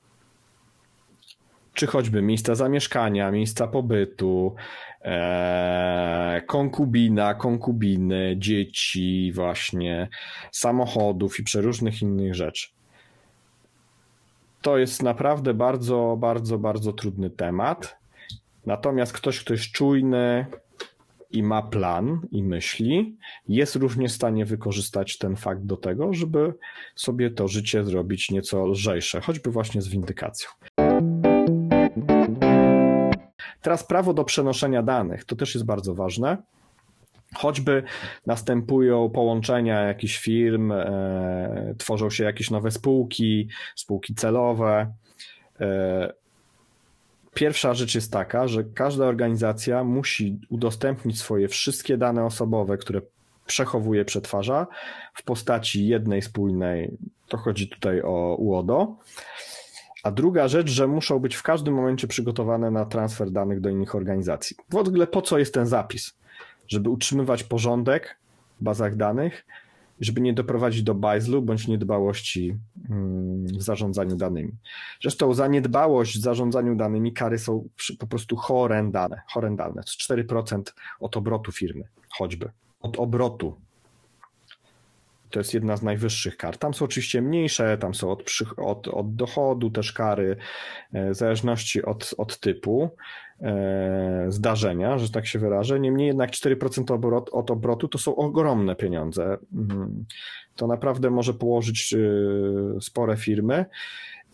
Speaker 1: Czy choćby miejsca zamieszkania, miejsca pobytu, e, konkubina, konkubiny, dzieci, właśnie samochodów i przeróżnych innych rzeczy. To jest naprawdę bardzo, bardzo, bardzo trudny temat. Natomiast ktoś, kto jest czujny i ma plan i myśli, jest również w stanie wykorzystać ten fakt do tego, żeby sobie to życie zrobić nieco lżejsze, choćby właśnie z windykacją. Teraz prawo do przenoszenia danych, to też jest bardzo ważne. Choćby następują połączenia jakichś firm, e, tworzą się jakieś nowe spółki, spółki celowe. E, pierwsza rzecz jest taka, że każda organizacja musi udostępnić swoje wszystkie dane osobowe, które przechowuje, przetwarza w postaci jednej spójnej, to chodzi tutaj o UODO. A druga rzecz, że muszą być w każdym momencie przygotowane na transfer danych do innych organizacji. W ogóle po co jest ten zapis? Żeby utrzymywać porządek w bazach danych, żeby nie doprowadzić do bajzlu bądź niedbałości mm, w zarządzaniu danymi. Zresztą zaniedbałość w zarządzaniu danymi kary są po prostu horrendalne. horrendalne. To jest 4% od obrotu firmy, choćby. Od obrotu to jest jedna z najwyższych kar. Tam są oczywiście mniejsze, tam są od, od, od dochodu też kary, e, w zależności od, od typu e, zdarzenia, że tak się wyrażę. Niemniej jednak 4% obrot, od obrotu to są ogromne pieniądze. Mhm. To naprawdę może położyć e, spore firmy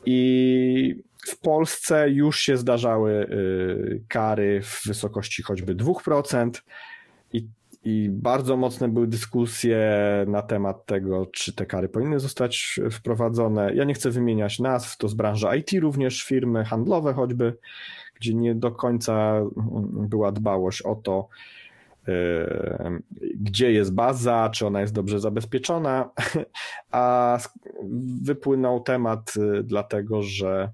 Speaker 1: i w Polsce już się zdarzały kary w wysokości choćby 2% i bardzo mocne były dyskusje na temat tego, czy te kary powinny zostać wprowadzone. Ja nie chcę wymieniać nazw, to z branży IT również, firmy handlowe choćby, gdzie nie do końca była dbałość o to, e, gdzie jest baza, czy ona jest dobrze zabezpieczona, a wypłynął temat e, dlatego, że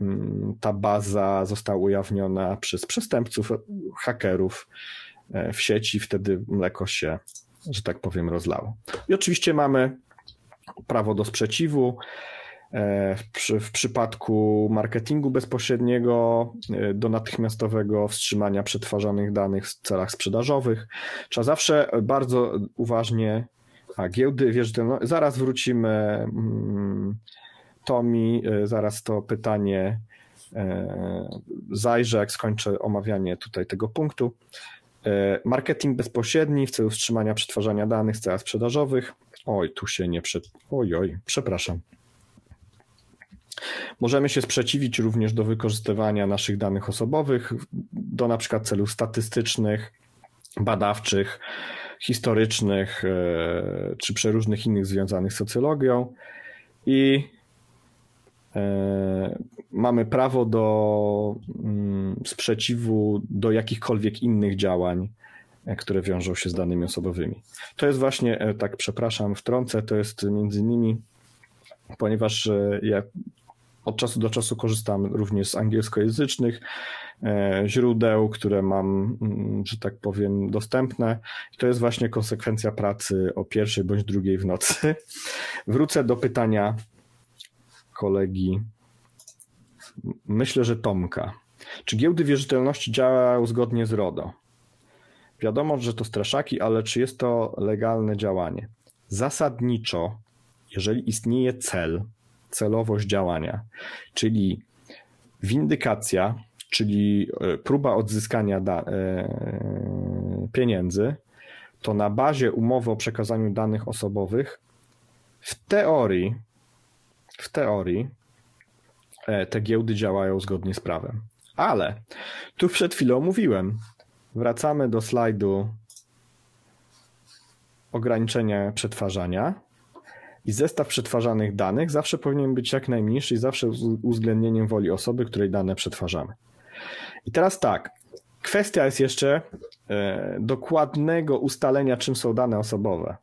Speaker 1: mm, ta baza została ujawniona przez przestępców, hakerów, w sieci, wtedy mleko się, że tak powiem, rozlało. I oczywiście mamy prawo do sprzeciwu. E, w, w, przypadku marketingu bezpośredniego e, do natychmiastowego wstrzymania przetwarzanych danych w celach sprzedażowych. Trzeba zawsze bardzo uważnie, a giełdy wierzytelności, zaraz wrócimy, mm, Tomi, zaraz to pytanie zajrzę, jak skończę omawianie tutaj tego punktu. E, marketing bezpośredni w celu wstrzymania przetwarzania danych z celach sprzedażowych. Oj, tu się nie przed. Oj, oj, przepraszam. Możemy się sprzeciwić również do wykorzystywania naszych danych osobowych do na przykład celów statystycznych, badawczych, historycznych e, czy przeróżnych innych związanych z socjologią. I mamy prawo do mm, sprzeciwu do jakichkolwiek innych działań, e, które wiążą się z danymi osobowymi. To jest właśnie, e, tak przepraszam, wtrącę, to jest między innymi, ponieważ ja od czasu do czasu korzystam również z angielskojęzycznych źródeł, które mam, mm, że tak powiem, dostępne. To jest właśnie konsekwencja pracy o pierwszej bądź drugiej w nocy. [laughs] Wrócę do pytania kolegi, myślę, że Tomka. Czy giełdy wierzytelności działają zgodnie z RODO? Wiadomo, że to straszaki, ale czy jest to legalne działanie? Zasadniczo, jeżeli istnieje cel, celowość działania, czyli windykacja, czyli e, próba odzyskania e, pieniędzy, to na bazie umowy o przekazaniu danych osobowych w teorii w teorii e, te giełdy działają zgodnie z prawem. Ale tu przed chwilą mówiłem, wracamy do slajdu ograniczenia przetwarzania i zestaw przetwarzanych danych zawsze powinien być jak najmniejszy i zawsze z uwzględnieniem woli osoby, której dane przetwarzamy. I teraz tak, kwestia jest jeszcze e, dokładnego ustalenia, czym są dane osobowe.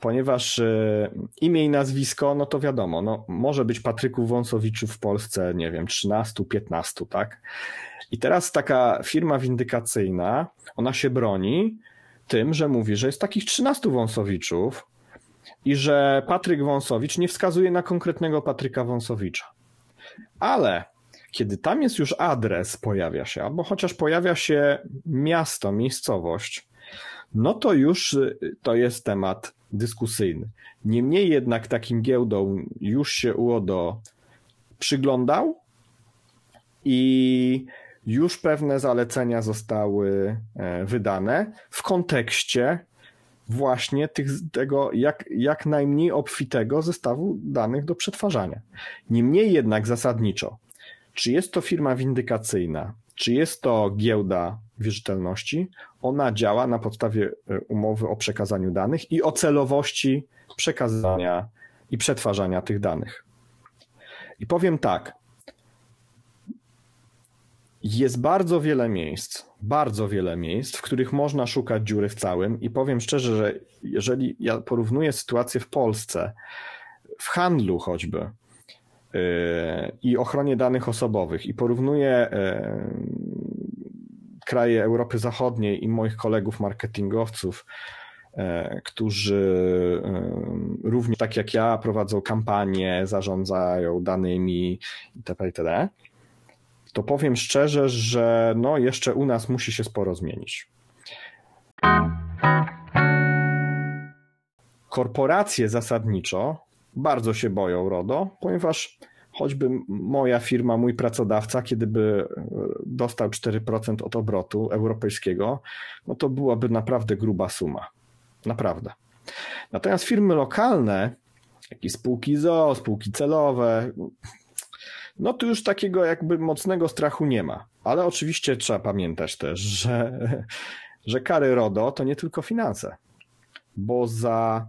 Speaker 1: Ponieważ e, imię i nazwisko, no to wiadomo, no, może być Patryków Wąsowiczów w Polsce, nie wiem, 13, 15, tak? I teraz taka firma windykacyjna, ona się broni tym, że mówi, że jest takich 13 Wąsowiczów, i że Patryk Wąsowicz nie wskazuje na konkretnego Patryka Wąsowicza. Ale kiedy tam jest już adres, pojawia się, albo chociaż pojawia się miasto, miejscowość, no to już y, to jest temat dyskusyjny. Niemniej jednak takim giełdom już się UODO przyglądał i już pewne zalecenia zostały e, wydane w kontekście właśnie tych, tego jak, jak najmniej obfitego zestawu danych do przetwarzania. Niemniej jednak zasadniczo, czy jest to firma windykacyjna, czy jest to giełda wierzytelności, ona działa na podstawie e, umowy o przekazaniu danych i o celowości przekazania i przetwarzania tych danych. I powiem tak, jest bardzo wiele miejsc, bardzo wiele miejsc, w których można szukać dziury w całym i powiem szczerze, że jeżeli ja porównuję sytuację w Polsce, w handlu choćby yy, i ochronie danych osobowych i porównuję yy, kraje Europy Zachodniej i moich kolegów marketingowców, yy, którzy również tak jak ja prowadzą kampanie, zarządzają danymi itp. itd to powiem szczerze, że no jeszcze u nas musi się sporo zmienić. Korporacje zasadniczo bardzo się boją RODO, ponieważ choćby moja firma, mój pracodawca, kiedy by e, dostał 4% od obrotu europejskiego, no to byłaby naprawdę gruba suma. Naprawdę. Natomiast firmy lokalne, jak i spółki ZO, spółki celowe, no tu już takiego jakby mocnego strachu nie ma. Ale oczywiście trzeba pamiętać też, że, [laughs] że kary RODO to nie tylko finanse, bo za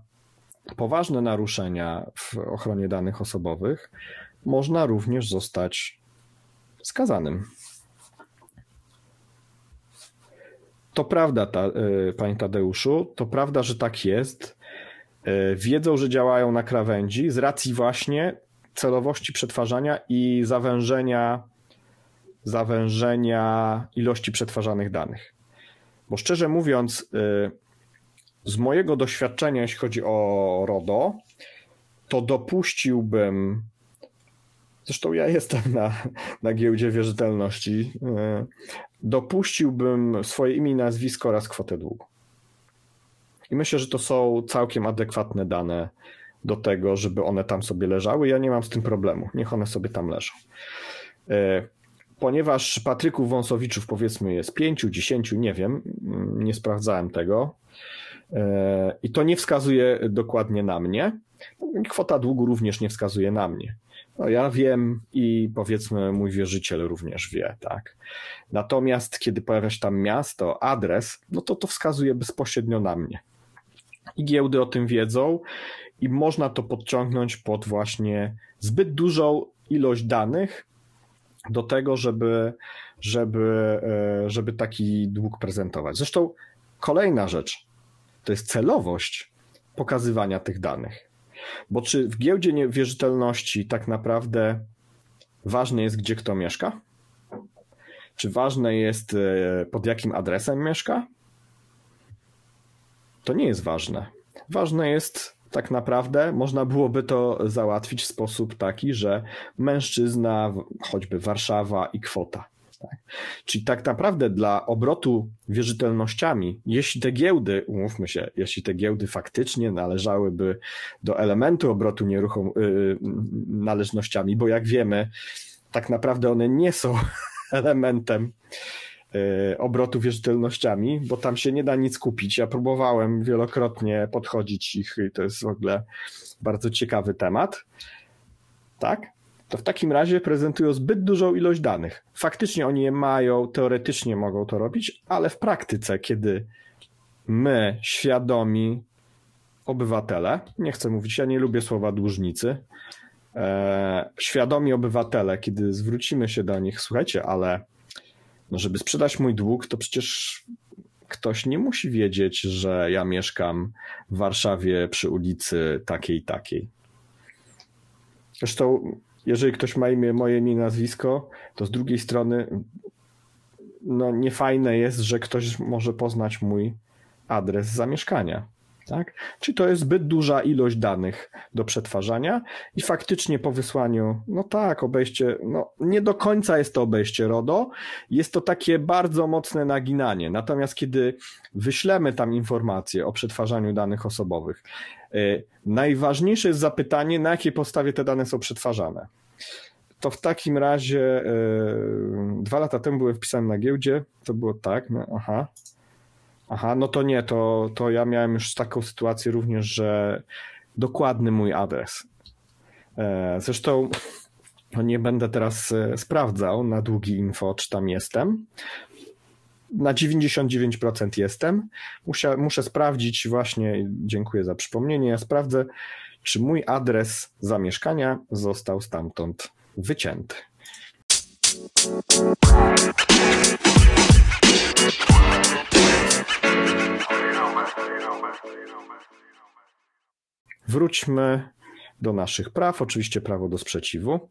Speaker 1: poważne naruszenia w ochronie danych osobowych można również zostać skazanym. To prawda, ta, y, panie Tadeuszu, to prawda, że tak jest. Y, wiedzą, że działają na krawędzi z racji właśnie celowości przetwarzania i zawężenia, zawężenia ilości przetwarzanych danych. Bo szczerze mówiąc, y, z mojego doświadczenia, jeśli chodzi o RODO, to dopuściłbym, zresztą ja jestem na, na giełdzie wierzytelności, y, dopuściłbym swoje imię i nazwisko oraz kwotę długu. I myślę, że to są całkiem adekwatne dane do tego, żeby one tam sobie leżały. Ja nie mam z tym problemu. Niech one sobie tam leżą. E, ponieważ Patryków Wąsowiczów powiedzmy jest pięciu, dziesięciu, nie wiem, nie sprawdzałem tego e, i to nie wskazuje dokładnie na mnie. Kwota długu również nie wskazuje na mnie. No ja wiem i powiedzmy mój wierzyciel również wie, tak. Natomiast kiedy pojawia się tam miasto, adres, no to to wskazuje bezpośrednio na mnie. I giełdy o tym wiedzą i można to podciągnąć pod właśnie zbyt dużą ilość danych do tego, żeby, żeby, e, żeby taki dług prezentować. Zresztą kolejna rzecz to jest celowość pokazywania tych danych. Bo czy w giełdzie wierzytelności tak naprawdę ważne jest, gdzie kto mieszka? Czy ważne jest, e, pod jakim adresem mieszka? To nie jest ważne. Ważne jest, tak naprawdę można byłoby to załatwić w sposób taki, że mężczyzna, choćby Warszawa i kwota. Tak? Czyli tak naprawdę dla obrotu wierzytelnościami, jeśli te giełdy, umówmy się, jeśli te giełdy faktycznie należałyby do elementu obrotu nieruchom yy, należnościami, bo jak wiemy, tak naprawdę one nie są [laughs] elementem E, obrotu wierzytelnościami, bo tam się nie da nic kupić. Ja próbowałem wielokrotnie podchodzić ich i to jest w ogóle bardzo ciekawy temat. Tak? To w takim razie prezentują zbyt dużą ilość danych. Faktycznie oni je mają, teoretycznie mogą to robić, ale w praktyce, kiedy my, świadomi obywatele, nie chcę mówić, ja nie lubię słowa dłużnicy, e, świadomi obywatele, kiedy zwrócimy się do nich, słuchajcie, ale no żeby sprzedać mój dług, to przecież ktoś nie musi wiedzieć, że ja mieszkam w Warszawie przy ulicy takiej takiej. Zresztą, jeżeli ktoś ma imię, moje imię, nazwisko, to z drugiej strony no niefajne jest, że ktoś może poznać mój adres zamieszkania. Tak? Czyli to jest zbyt duża ilość danych do przetwarzania i faktycznie po wysłaniu, no tak, obejście, no nie do końca jest to obejście RODO, jest to takie bardzo mocne naginanie. Natomiast kiedy wyślemy tam informacje o przetwarzaniu danych osobowych, najważniejsze jest zapytanie, na jakiej podstawie te dane są przetwarzane. To w takim razie yy, dwa lata temu byłem wpisany na giełdzie, to było tak, no, aha, Aha, no to nie, to, to ja miałem już taką sytuację również, że dokładny mój adres. E, zresztą no nie będę teraz e, sprawdzał na długi info, czy tam jestem. Na 99% jestem. Muszę, muszę sprawdzić właśnie, dziękuję za przypomnienie, ja sprawdzę, czy mój adres zamieszkania został stamtąd wycięty. Wróćmy do naszych praw, oczywiście prawo do sprzeciwu.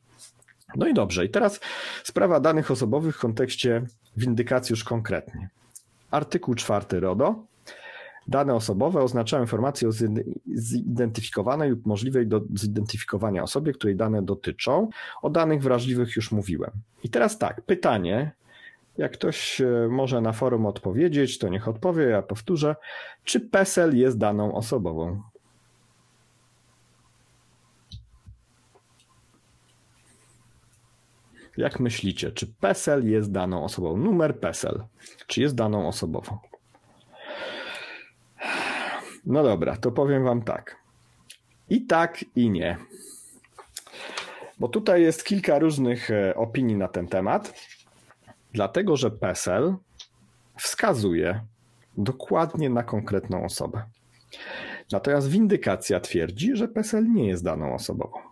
Speaker 1: No i dobrze, i teraz sprawa danych osobowych w kontekście windykacji już konkretnie. Artykuł 4 RODO. Dane osobowe oznaczają informacje o zidentyfikowanej lub możliwej do zidentyfikowania osobie, której dane dotyczą. O danych wrażliwych już mówiłem. I teraz tak, pytanie, jak ktoś e, może na forum odpowiedzieć, to niech odpowie, ja powtórzę. Czy PESEL jest daną osobową? Jak myślicie, czy PESEL jest daną osobą? Numer PESEL, czy jest daną osobową? No dobra, to powiem Wam tak. I tak, i nie. Bo tutaj jest kilka różnych e, opinii na ten temat. Dlatego, że PESEL wskazuje dokładnie na konkretną osobę. Natomiast windykacja twierdzi, że PESEL nie jest daną osobową.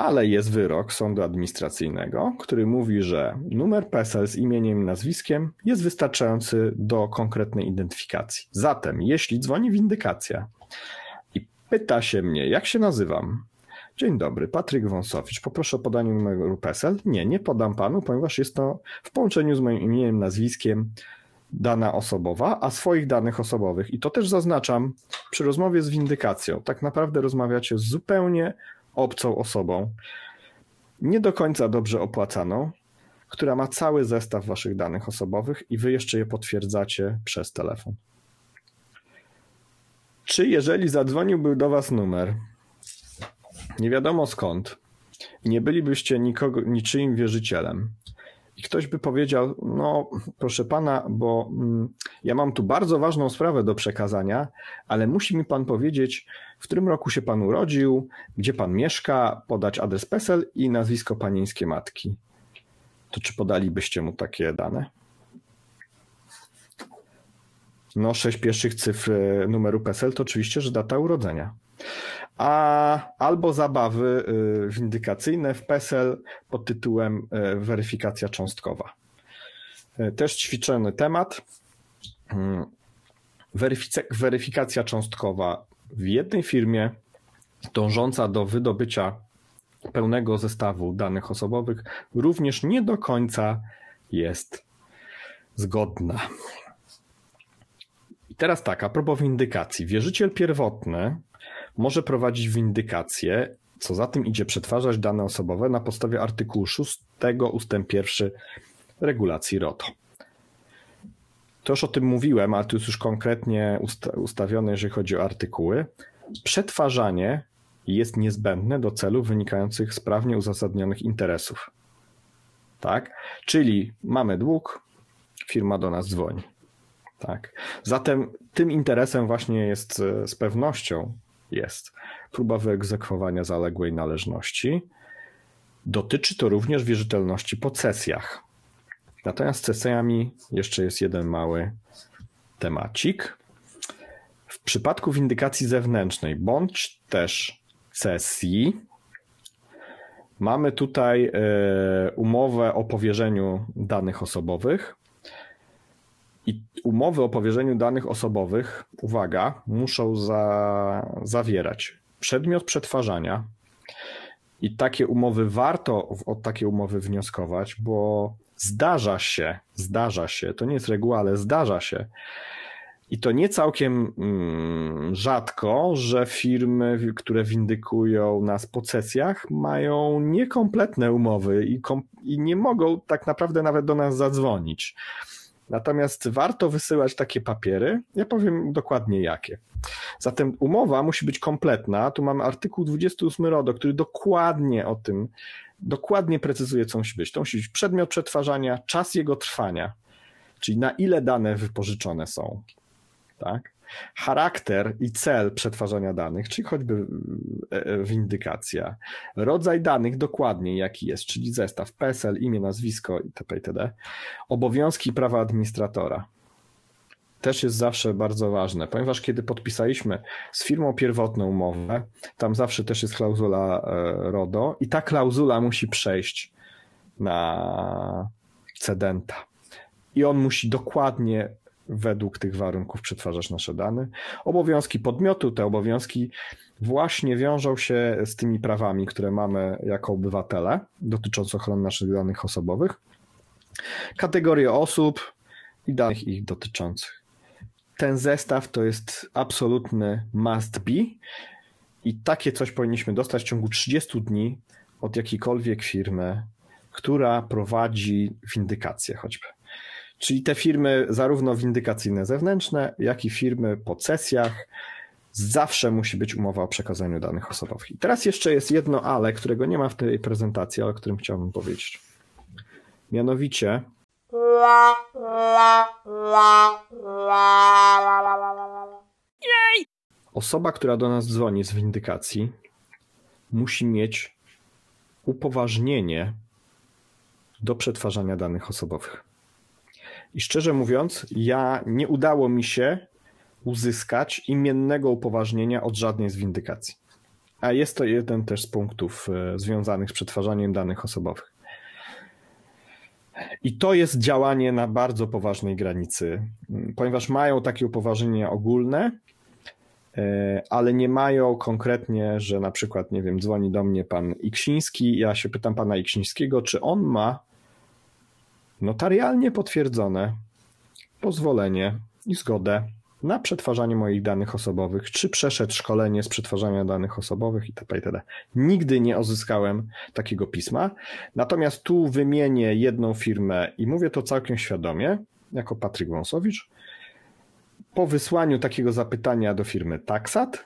Speaker 1: Ale jest wyrok sądu administracyjnego, który mówi, że numer PESEL z imieniem i nazwiskiem jest wystarczający do konkretnej identyfikacji. Zatem, jeśli dzwoni windykacja i pyta się mnie, jak się nazywam, Dzień dobry, Patryk Wąsowicz. Poproszę o podanie numeru PESEL. Nie, nie podam panu, ponieważ jest to w połączeniu z moim imieniem, nazwiskiem dana osobowa, a swoich danych osobowych. I to też zaznaczam przy rozmowie z windykacją. Tak naprawdę rozmawiacie zupełnie obcą osobą, nie do końca dobrze opłacaną, która ma cały zestaw waszych danych osobowych i wy jeszcze je potwierdzacie przez telefon. Czy jeżeli zadzwoniłby do was numer, nie wiadomo skąd, nie bylibyście nikogo, niczyim wierzycielem, i ktoś by powiedział: No, proszę pana, bo mm, ja mam tu bardzo ważną sprawę do przekazania, ale musi mi pan powiedzieć, w którym roku się pan urodził, gdzie pan mieszka, podać adres PESEL i nazwisko panieńskie matki. To czy podalibyście mu takie dane? No, sześć pierwszych cyfr e, numeru PESEL to oczywiście, że data urodzenia a albo zabawy y, windykacyjne w PESEL pod tytułem y, weryfikacja cząstkowa. Y, też ćwiczony temat. Weryfikacja cząstkowa w jednej firmie dążąca do wydobycia pełnego zestawu danych osobowych również nie do końca jest zgodna. I teraz tak, a propos windykacji. Wierzyciel pierwotny może prowadzić windykację, co za tym idzie przetwarzać dane osobowe na podstawie artykułu 6 ustęp 1 regulacji RODO. To już o tym mówiłem, ale tu jest już konkretnie usta ustawione, jeżeli chodzi o artykuły. Przetwarzanie jest niezbędne do celów wynikających z prawnie uzasadnionych interesów. Tak? Czyli mamy dług, firma do nas dzwoni. Tak. Zatem tym interesem właśnie jest e, z pewnością jest próba wyegzekwowania zaległej należności. Dotyczy to również wierzytelności po cesjach. Natomiast z cesjami jeszcze jest jeden mały temacik. W przypadku windykacji zewnętrznej bądź też cesji, mamy tutaj e, umowę o powierzeniu danych osobowych. I umowy o powierzeniu danych osobowych, uwaga, muszą za, zawierać przedmiot przetwarzania. I takie umowy warto od takiej umowy wnioskować, bo zdarza się, zdarza się, to nie jest reguła, ale zdarza się, i to nie całkiem mm, rzadko, że firmy, które windykują nas po sesjach, mają niekompletne umowy i, i nie mogą tak naprawdę nawet do nas zadzwonić. Natomiast warto wysyłać takie papiery. Ja powiem dokładnie jakie. Zatem umowa musi być kompletna. Tu mamy artykuł 28 RODO, który dokładnie o tym, dokładnie precyzuje, co musi być. To musi być przedmiot przetwarzania, czas jego trwania, czyli na ile dane wypożyczone są tak? Charakter i cel przetwarzania danych, czyli choćby e, e, windykacja. Rodzaj danych dokładnie jaki jest, czyli zestaw PESEL, imię, nazwisko itp. itd. Obowiązki prawa administratora. Też jest zawsze bardzo ważne, ponieważ kiedy podpisaliśmy z firmą pierwotną umowę, tam zawsze też jest klauzula e, RODO i ta klauzula musi przejść na cedenta. I on musi dokładnie według tych warunków przetwarzać nasze dane. Obowiązki podmiotu, te obowiązki właśnie wiążą się z tymi prawami, które mamy jako obywatele dotyczące ochrony naszych danych osobowych, kategorie osób i danych ich dotyczących. Ten zestaw to jest absolutny must be i takie coś powinniśmy dostać w ciągu 30 dni od jakiejkolwiek firmy, która prowadzi windykację choćby. Czyli te firmy, zarówno windykacyjne zewnętrzne, jak i firmy po sesjach, zawsze musi być umowa o przekazaniu danych osobowych. I teraz jeszcze jest jedno ale, którego nie ma w tej prezentacji, ale o którym chciałbym powiedzieć. Mianowicie. Osoba, która do nas dzwoni z windykacji, musi mieć upoważnienie do przetwarzania danych osobowych. I szczerze mówiąc, ja nie udało mi się uzyskać imiennego upoważnienia od żadnej z windykacji. A jest to jeden też z punktów e, związanych z przetwarzaniem danych osobowych. I to jest działanie na bardzo poważnej granicy, ponieważ mają takie upoważnienia ogólne, e, ale nie mają konkretnie, że na przykład, nie wiem, dzwoni do mnie pan Iksiński, ja się pytam pana Iksińskiego, czy on ma notarialnie potwierdzone pozwolenie i zgodę na przetwarzanie moich danych osobowych, czy przeszedł szkolenie z przetwarzania danych osobowych itp. itd. Nigdy nie uzyskałem takiego pisma. Natomiast tu wymienię jedną firmę i mówię to całkiem świadomie, jako Patryk Wąsowicz. Po wysłaniu takiego zapytania do firmy Taxat,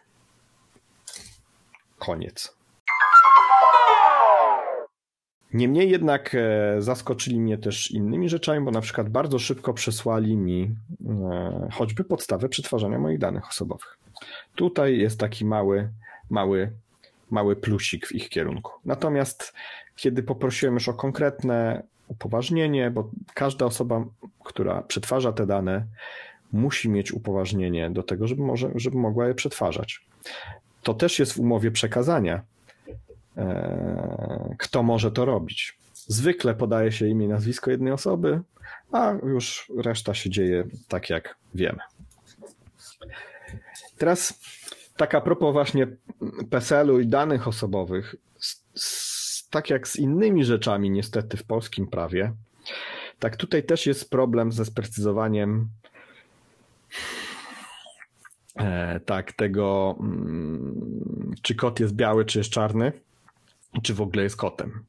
Speaker 1: koniec. Niemniej jednak e, zaskoczyli mnie też innymi rzeczami, bo na przykład bardzo szybko przesłali mi e, choćby podstawę przetwarzania moich danych osobowych. Tutaj jest taki mały, mały, mały plusik w ich kierunku. Natomiast kiedy poprosiłem już o konkretne upoważnienie, bo każda osoba, która przetwarza te dane, musi mieć upoważnienie do tego, żeby, może, żeby mogła je przetwarzać. To też jest w umowie przekazania, kto może to robić. Zwykle podaje się imię i nazwisko jednej osoby, a już reszta się dzieje tak, jak wiemy. Teraz tak a propos właśnie PESEL-u i danych osobowych, tak jak z innymi rzeczami niestety w polskim prawie, tak tutaj też jest problem ze sprecyzowaniem e, tak tego, mm, czy kot jest biały, czy jest czarny czy w ogóle jest kotem.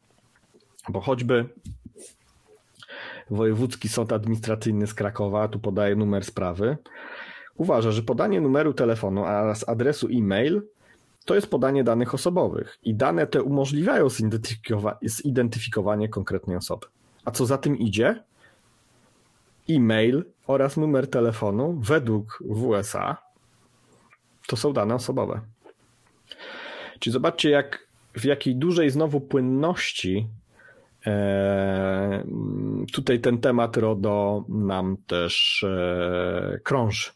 Speaker 1: Bo choćby Wojewódzki Sąd Administracyjny z Krakowa, tu podaje numer sprawy, uważa, że podanie numeru telefonu oraz adresu e-mail to jest podanie danych osobowych i dane te umożliwiają zidentyfikowanie konkretnej osoby. A co za tym idzie? E-mail oraz numer telefonu według WSA to są dane osobowe. Czyli zobaczcie, jak w jakiej dużej znowu płynności e, tutaj ten temat RODO nam też e, krąży.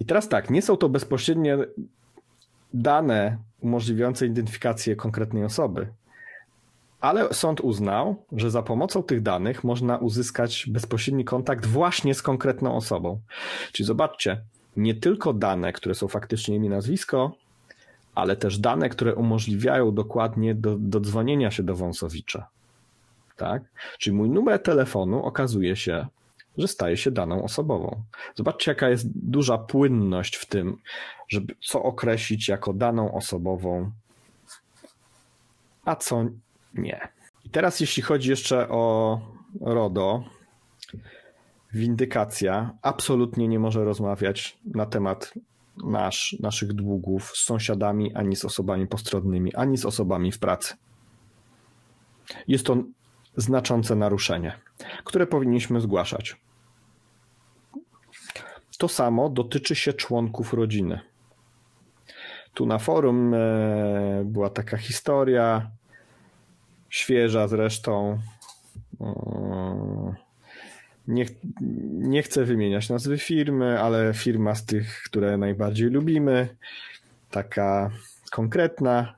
Speaker 1: I teraz tak, nie są to bezpośrednie dane umożliwiające identyfikację konkretnej osoby, ale sąd uznał, że za pomocą tych danych można uzyskać bezpośredni kontakt właśnie z konkretną osobą. Czyli zobaczcie, nie tylko dane, które są faktycznie imię, nazwisko, ale też dane, które umożliwiają dokładnie do, do dzwonienia się do Wąsowicza. Tak? Czyli mój numer telefonu okazuje się, że staje się daną osobową. Zobaczcie, jaka jest duża płynność w tym, żeby co określić jako daną osobową, a co nie. I teraz, jeśli chodzi jeszcze o RODO, windykacja absolutnie nie może rozmawiać na temat nasz, naszych długów z sąsiadami, ani z osobami postronnymi, ani z osobami w pracy. Jest to znaczące naruszenie, które powinniśmy zgłaszać. To samo dotyczy się członków rodziny. Tu na forum e, była taka historia, świeża zresztą. Nie, nie chcę wymieniać nazwy firmy, ale firma z tych, które najbardziej lubimy, taka konkretna.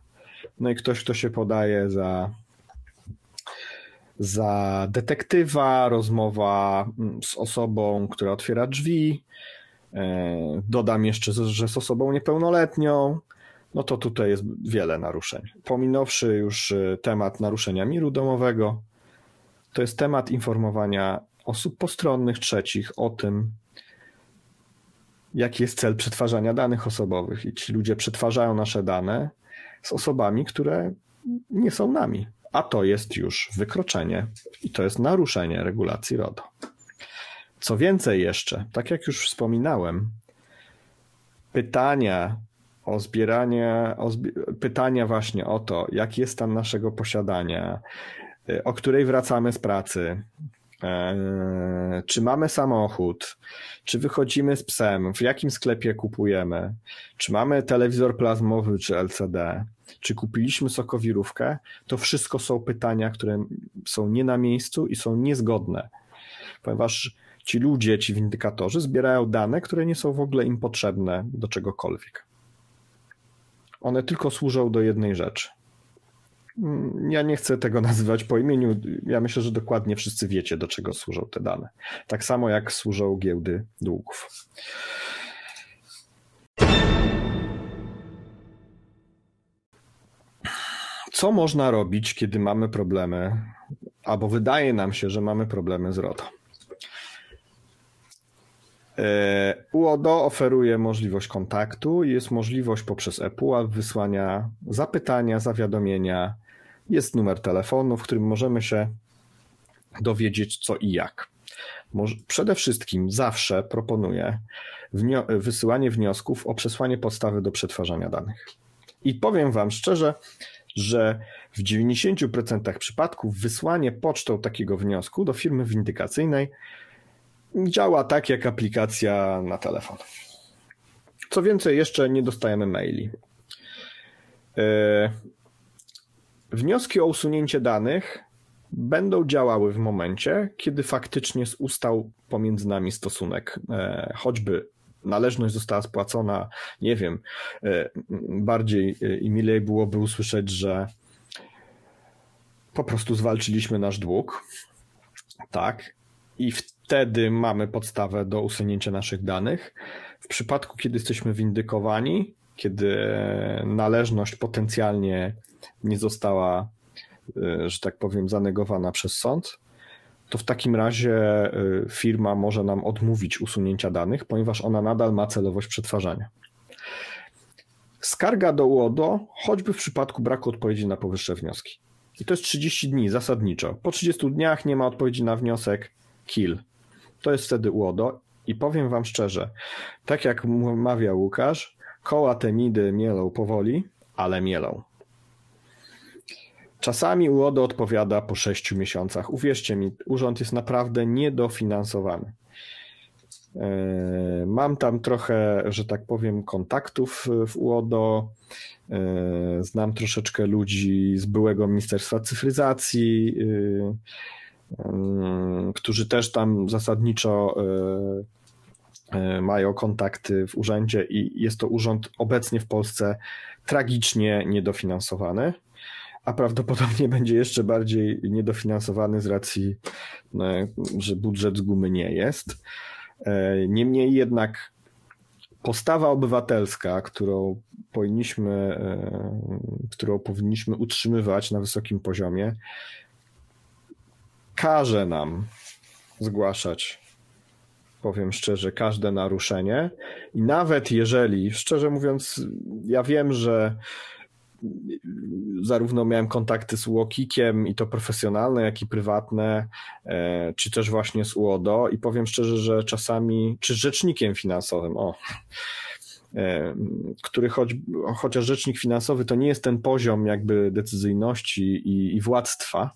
Speaker 1: No i ktoś, kto się podaje za, za detektywa, rozmowa z osobą, która otwiera drzwi. E, dodam jeszcze, że z osobą niepełnoletnią no to tutaj jest wiele naruszeń. Pominąwszy już y, temat naruszenia miru domowego, to jest temat informowania osób postronnych trzecich o tym, jaki jest cel przetwarzania danych osobowych. I ci ludzie przetwarzają nasze dane z osobami, które nie są nami. A to jest już wykroczenie i to jest naruszenie regulacji RODO. Co więcej jeszcze, tak jak już wspominałem, pytania o zbieranie, o zbi pytania właśnie o to, jaki jest stan naszego posiadania, y, o której wracamy z pracy, czy mamy samochód, czy wychodzimy z psem, w jakim sklepie kupujemy, czy mamy telewizor plazmowy czy LCD, czy kupiliśmy sokowirówkę, to wszystko są pytania, które są nie na miejscu i są niezgodne, ponieważ ci ludzie, ci windykatorzy zbierają dane, które nie są w ogóle im potrzebne do czegokolwiek. One tylko służą do jednej rzeczy. Mm, ja nie chcę tego [laughs] nazywać po imieniu. Ja myślę, że dokładnie wszyscy wiecie, do czego służą te dane. Tak samo jak służą giełdy długów. Co można robić, kiedy mamy problemy, albo wydaje nam się, że mamy problemy z RODO? E, UODO oferuje możliwość kontaktu, jest możliwość poprzez ePUAP wysłania zapytania, zawiadomienia, jest numer telefonu, w którym możemy się dowiedzieć co i jak. Przede wszystkim zawsze proponuję wysyłanie wniosków o przesłanie podstawy do przetwarzania danych. I powiem Wam szczerze, że w 90% przypadków wysłanie pocztą takiego wniosku do firmy windykacyjnej działa tak jak aplikacja na telefon. Co więcej, jeszcze nie dostajemy maili. E, wnioski o usunięcie danych będą działały w momencie, kiedy faktycznie ustał pomiędzy nami stosunek, e, choćby należność została spłacona, nie wiem, e, bardziej i milej byłoby usłyszeć, że po prostu zwalczyliśmy nasz dług, tak, i wtedy mamy podstawę do usunięcia naszych danych. W przypadku, kiedy jesteśmy windykowani, kiedy należność potencjalnie nie została, e, że tak powiem, zanegowana przez sąd, to w takim razie e, firma może nam odmówić usunięcia danych, ponieważ ona nadal ma celowość przetwarzania. Skarga do UODO, choćby w przypadku braku odpowiedzi na powyższe wnioski. I to jest 30 dni zasadniczo. Po 30 dniach nie ma odpowiedzi na wniosek, kill. To jest wtedy UODO i powiem wam szczerze, tak jak mawia Łukasz, koła te midy mielą powoli, ale mielą. Czasami UODO odpowiada po sześciu miesiącach. Uwierzcie mi, urząd jest naprawdę niedofinansowany. E, mam tam trochę, że tak powiem, kontaktów w UODO. E, znam troszeczkę ludzi z byłego Ministerstwa Cyfryzacji. E, którzy też tam zasadniczo mają kontakty w urzędzie i jest to urząd obecnie w Polsce tragicznie niedofinansowany, a prawdopodobnie [laughs] będzie jeszcze bardziej niedofinansowany z racji, że budżet z gumy nie jest. Niemniej jednak postawa obywatelska, którą powinniśmy, e, którą powinniśmy utrzymywać na wysokim poziomie, każe nam zgłaszać, powiem szczerze, każde naruszenie. I nawet jeżeli, szczerze mówiąc, ja wiem, że zarówno miałem kontakty z Łokikiem i to profesjonalne, jak i prywatne, e, czy też właśnie z UODO. I powiem szczerze, że czasami, czy rzecznikiem finansowym, o, e, który choć, chociaż rzecznik finansowy to nie jest ten poziom jakby decyzyjności i, i władztwa,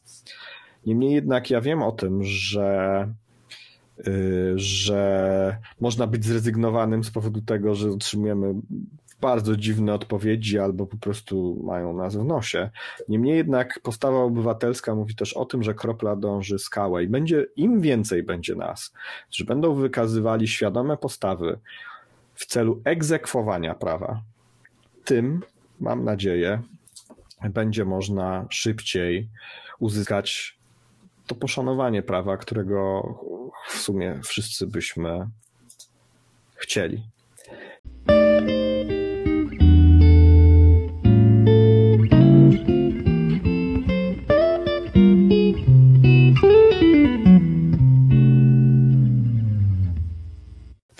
Speaker 1: niemniej jednak ja wiem o tym, że y, że można być zrezygnowanym z powodu tego, że otrzymujemy bardzo dziwne odpowiedzi albo po prostu mają nas w nosie. Niemniej jednak postawa obywatelska mówi też o tym, że kropla dąży skałę i będzie, im więcej będzie nas, którzy będą wykazywali świadome postawy w celu egzekwowania prawa, tym, mam nadzieję, będzie można szybciej uzyskać to poszanowanie prawa, którego w sumie wszyscy byśmy chcieli.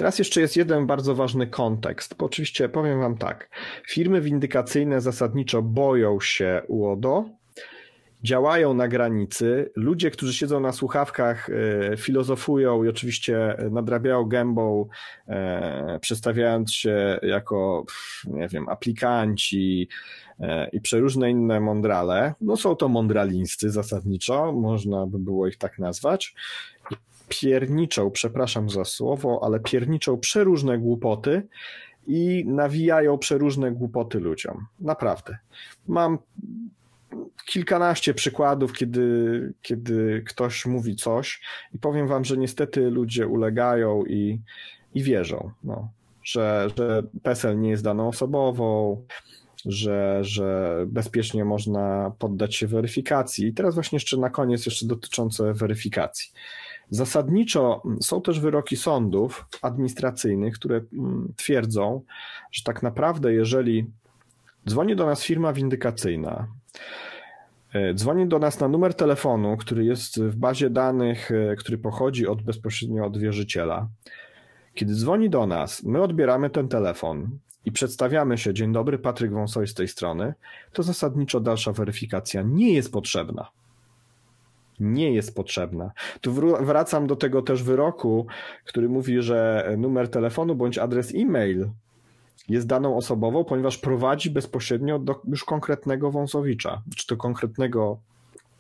Speaker 1: Teraz jeszcze jest jeden bardzo ważny kontekst, bo oczywiście powiem Wam tak. Firmy windykacyjne zasadniczo boją się UODO, działają na granicy. Ludzie, którzy siedzą na słuchawkach, e, filozofują i oczywiście nadrabiają gębą, e, przedstawiając się jako, nie wiem, aplikanci e, i przeróżne inne mądrale. No są to mądralińscy zasadniczo, można by było ich tak nazwać pierniczą, przepraszam za słowo, ale pierniczą przeróżne głupoty i nawijają przeróżne głupoty ludziom. Naprawdę. Mam kilkanaście przykładów, kiedy, kiedy ktoś mówi coś i powiem wam, że niestety ludzie ulegają i, i wierzą, no, że, że PESEL nie jest daną osobową, że, że bezpiecznie można poddać się weryfikacji. I teraz właśnie jeszcze na koniec jeszcze dotyczące weryfikacji. Zasadniczo są też wyroki sądów administracyjnych, które mm, twierdzą, że tak naprawdę, jeżeli dzwoni do nas firma windykacyjna, e, dzwoni do nas na numer telefonu, który jest w bazie danych, e, który pochodzi od bezpośrednio od wierzyciela. Kiedy dzwoni do nas, my odbieramy ten telefon i przedstawiamy się, dzień dobry, Patryk Wąsoj z tej strony, to zasadniczo dalsza weryfikacja nie jest potrzebna nie jest potrzebna. Tu wracam do tego też wyroku, który mówi, że numer telefonu bądź adres e-mail jest daną osobową, ponieważ prowadzi bezpośrednio do już konkretnego wąsowicza, czy to konkretnego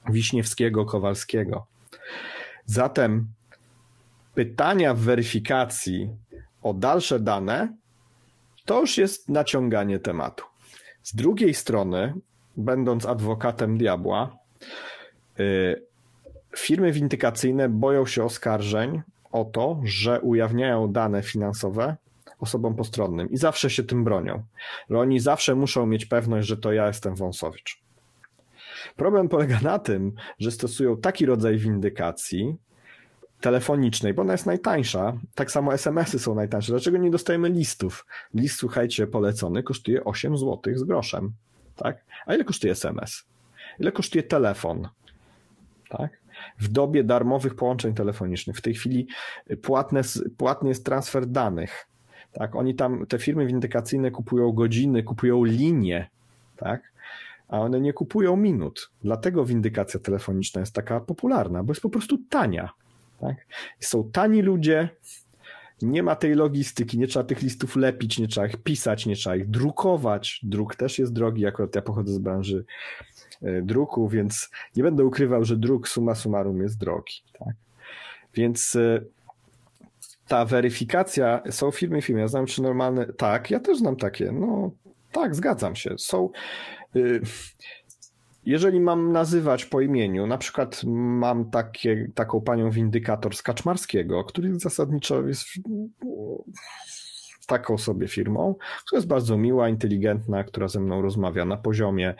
Speaker 1: Wiśniewskiego, Kowalskiego. Zatem pytania w weryfikacji o dalsze dane to już jest naciąganie tematu. Z drugiej strony, będąc adwokatem diabła, y, Firmy windykacyjne boją się oskarżeń o to, że ujawniają dane finansowe osobom postronnym i zawsze się tym bronią. Oni zawsze muszą mieć pewność, że to ja jestem Wąsowicz. Problem polega na tym, że stosują taki rodzaj windykacji telefonicznej, bo ona jest najtańsza. Tak samo SMS-y są najtańsze. Dlaczego nie dostajemy listów? List, słuchajcie, polecony kosztuje 8 zł z groszem. Tak? A ile kosztuje SMS? Ile kosztuje telefon? Tak? W dobie darmowych połączeń telefonicznych. W tej chwili płatne, płatny jest transfer danych. Tak, oni tam, te firmy windykacyjne kupują godziny, kupują linie, tak, a one nie kupują minut. Dlatego windykacja telefoniczna jest taka popularna, bo jest po prostu tania. Tak? Są tani ludzie, nie ma tej logistyki, nie trzeba tych listów lepić, nie trzeba ich pisać, nie trzeba ich drukować. Druk też jest drogi, akurat ja pochodzę z branży druku, więc nie będę ukrywał, że druk summa summarum jest drogi. Tak? Więc e, ta weryfikacja, są firmy firmy, ja znam czy normalne, tak, ja też znam takie, no tak, zgadzam się, są y, jeżeli mam nazywać po imieniu, na przykład mam takie, taką panią windykator z Kaczmarskiego, który zasadniczo jest taką sobie firmą, która jest bardzo miła, inteligentna, która ze mną rozmawia na poziomie,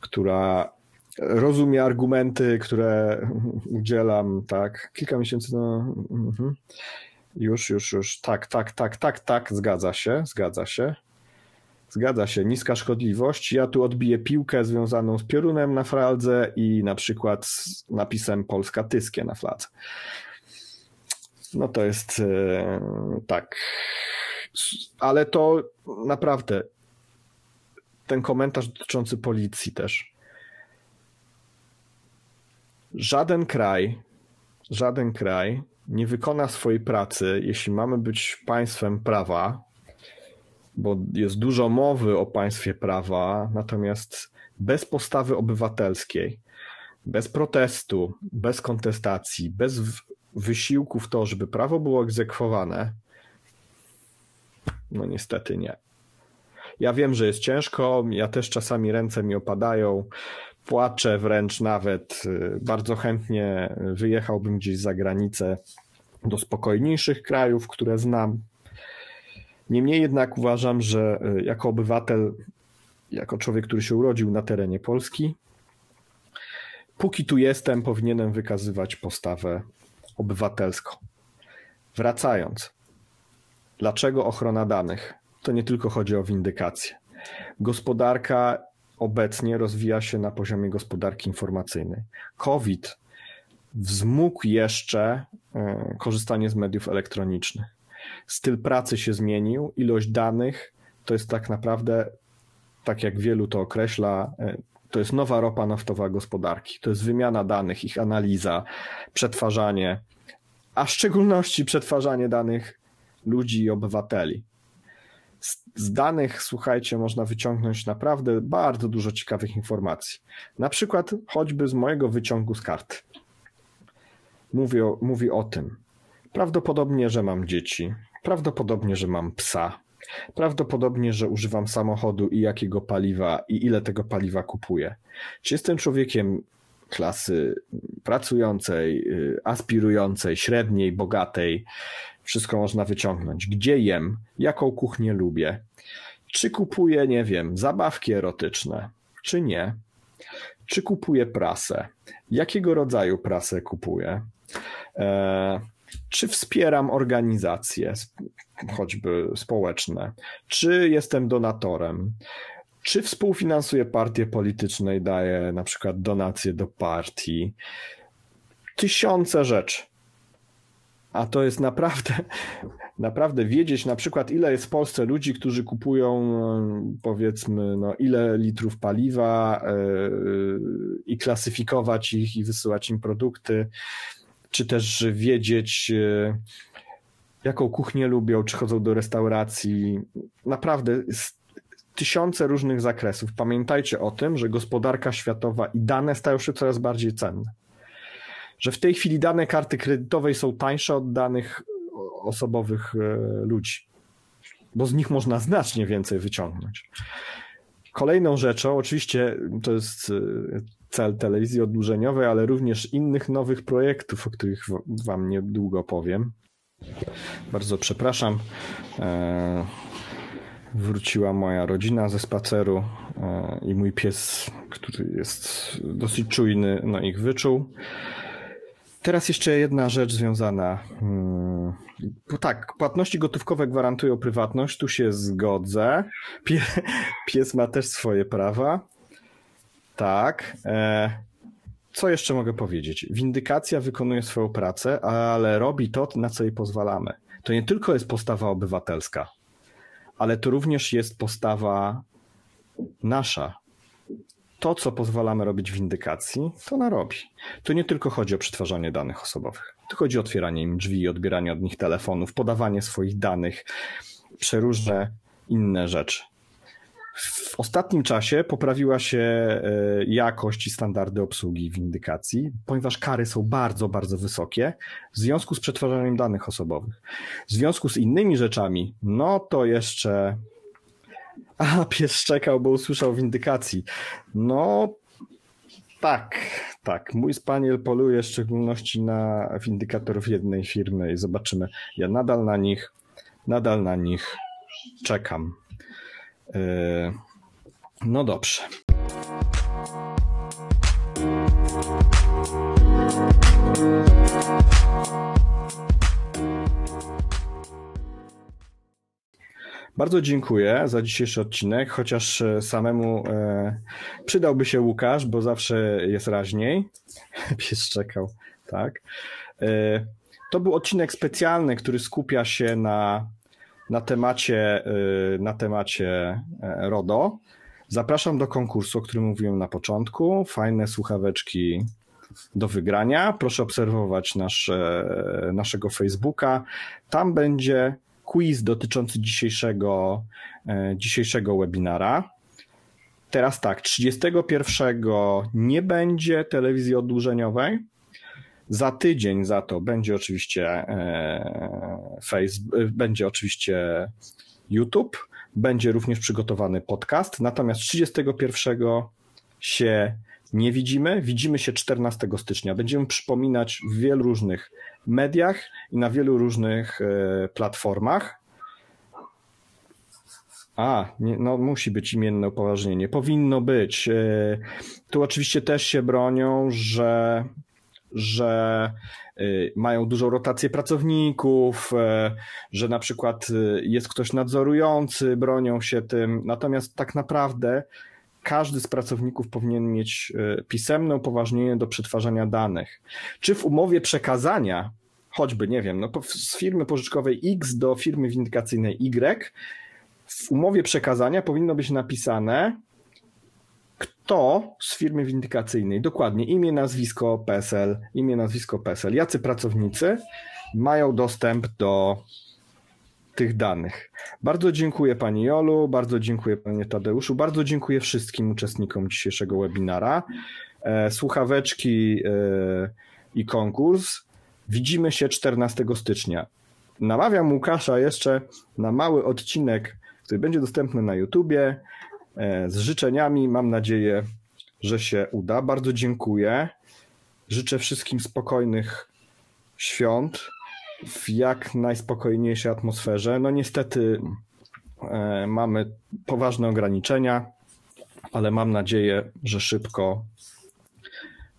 Speaker 1: która rozumie argumenty, które udzielam, tak, kilka miesięcy, no, mhm. już, już, już, tak, tak, tak, tak, tak, zgadza się, zgadza się. Zgadza się, niska szkodliwość. Ja tu odbiję piłkę związaną z piorunem na fladze i na przykład z napisem Polska Tyskie na fladze. No to jest e, tak. Ale to naprawdę ten komentarz dotyczący policji też. Żaden kraj, żaden kraj nie wykona swojej pracy, jeśli mamy być państwem prawa, bo jest dużo mowy o państwie prawa, natomiast bez postawy obywatelskiej, bez protestu, bez kontestacji, bez wysiłku w to, żeby prawo było egzekwowane, no niestety nie. Ja wiem, że jest ciężko, ja też czasami ręce mi opadają, płaczę wręcz nawet. Bardzo chętnie wyjechałbym gdzieś za granicę do spokojniejszych krajów, które znam, Niemniej jednak uważam, że e, jako obywatel, jako człowiek, który się urodził na terenie Polski, póki tu jestem, powinienem wykazywać postawę obywatelską. Wracając, dlaczego ochrona danych? To nie tylko chodzi o windykację. Gospodarka obecnie rozwija się na poziomie gospodarki informacyjnej. COVID wzmógł jeszcze e, korzystanie z mediów elektronicznych styl pracy się zmienił, ilość danych to jest tak naprawdę, tak jak wielu to określa, e, to jest nowa ropa naftowa gospodarki. To jest wymiana danych, ich analiza, przetwarzanie, a w szczególności przetwarzanie danych ludzi i obywateli. Z, z, danych, słuchajcie, można wyciągnąć naprawdę bardzo dużo ciekawych informacji. Na przykład choćby z mojego wyciągu z o, mówi o tym. Prawdopodobnie, że mam dzieci. Prawdopodobnie, że mam psa. Prawdopodobnie, że używam samochodu i jakiego paliwa i ile tego paliwa kupuję. Czy jestem człowiekiem klasy pracującej, y, aspirującej, średniej, bogatej? Wszystko można wyciągnąć. Gdzie jem? Jaką kuchnię lubię? Czy kupuję, nie wiem, zabawki erotyczne, czy nie? Czy kupuję prasę? Jakiego rodzaju prasę kupuję? Eee, czy wspieram organizacje, choćby społeczne, czy jestem donatorem, czy współfinansuję partie polityczne i daję na przykład donacje do partii. Tysiące rzeczy. A to jest naprawdę, [laughs] naprawdę wiedzieć na przykład, ile jest w Polsce ludzi, którzy kupują powiedzmy, no, ile litrów paliwa yy, i klasyfikować ich i wysyłać im produkty czy też wiedzieć, e, jaką kuchnię lubią, czy chodzą do restauracji. Naprawdę tysiące różnych zakresów. Pamiętajcie o tym, że gospodarka światowa i dane stają się coraz bardziej cenne. Że w tej chwili dane karty kredytowej są tańsze od danych osobowych e, ludzi, bo z nich można znacznie więcej wyciągnąć. Kolejną rzeczą, oczywiście to jest e, cel telewizji oddłużeniowej, ale również innych nowych projektów, o których Wam niedługo powiem. Bardzo przepraszam. E, wróciła moja rodzina ze spaceru i mój pies, który jest dosyć czujny, no ich wyczuł. Teraz jeszcze jedna rzecz związana. Hmm, tak, płatności gotówkowe gwarantują prywatność, tu się zgodzę. Pies ma też swoje prawa. Tak. E, co jeszcze mogę powiedzieć? Windykacja wykonuje swoją pracę, ale robi to, na co jej pozwalamy. To nie tylko jest postawa obywatelska, ale to również jest postawa nasza. To, co pozwalamy robić w windykacji, to ona robi. To nie tylko chodzi o przetwarzanie danych osobowych. To chodzi o otwieranie im drzwi, odbieranie od nich telefonów, podawanie swoich danych, przeróżne inne rzeczy. W ostatnim czasie poprawiła się e, jakość i standardy obsługi windykacji, ponieważ kary są bardzo, bardzo wysokie w związku z przetwarzaniem danych osobowych. W związku z innymi rzeczami, no to jeszcze. A, pies szczekał, bo usłyszał windykacji. No, Tak, tak. Mój spaniel poluje w szczególności na windykatorów jednej firmy i zobaczymy. Ja nadal na nich, nadal na nich czekam. Yy, no dobrze. Bardzo dziękuję za dzisiejszy odcinek, chociaż e, samemu e, przydałby się Łukasz, bo zawsze jest raźniej. [laughs] Pies czekał, tak. E, to był odcinek specjalny, który skupia się na, na temacie, e, na temacie e, RODO. Zapraszam do konkursu, o którym mówiłem na początku. Fajne słuchaweczki do wygrania. Proszę obserwować nasz, e, naszego Facebooka. Tam będzie quiz dotyczący dzisiejszego, e, dzisiejszego webinara. Teraz tak, 31 nie będzie telewizji oddłużeniowej. Za tydzień za to będzie oczywiście e, Facebook, będzie oczywiście YouTube, będzie również przygotowany podcast. Natomiast 31 się nie widzimy. Widzimy się 14 stycznia. Będziemy przypominać w wielu różnych mediach i na wielu różnych e, platformach. A, nie, no musi być imienne upoważnienie. Powinno być. E, tu oczywiście też się bronią, że, że e, mają dużą rotację pracowników, że na przykład jest ktoś nadzorujący, bronią się tym. Natomiast tak naprawdę każdy z pracowników powinien mieć pisemne upoważnienie do przetwarzania danych. Czy w umowie przekazania choćby, nie wiem, no, z firmy pożyczkowej X do firmy windykacyjnej Y, w umowie przekazania powinno być napisane, kto z firmy windykacyjnej, dokładnie imię, nazwisko, PESEL, imię, nazwisko, PESEL, jacy pracownicy mają dostęp do tych danych. Bardzo dziękuję Pani Jolu, bardzo dziękuję Panie Tadeuszu, bardzo dziękuję wszystkim uczestnikom dzisiejszego webinara. E, słuchaweczki e, i konkurs. Widzimy się 14 stycznia. Namawiam Łukasza jeszcze na mały odcinek, który będzie dostępny na YouTubie. E, z życzeniami mam nadzieję, że się uda. Bardzo dziękuję. Życzę wszystkim spokojnych świąt w jak najspokojniejszej atmosferze. No niestety e, mamy poważne ograniczenia, ale mam nadzieję, że szybko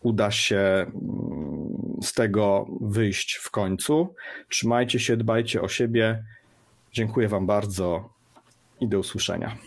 Speaker 1: uda się mm, z tego wyjść w końcu. Trzymajcie się, dbajcie o siebie. Dziękuję Wam bardzo i do usłyszenia.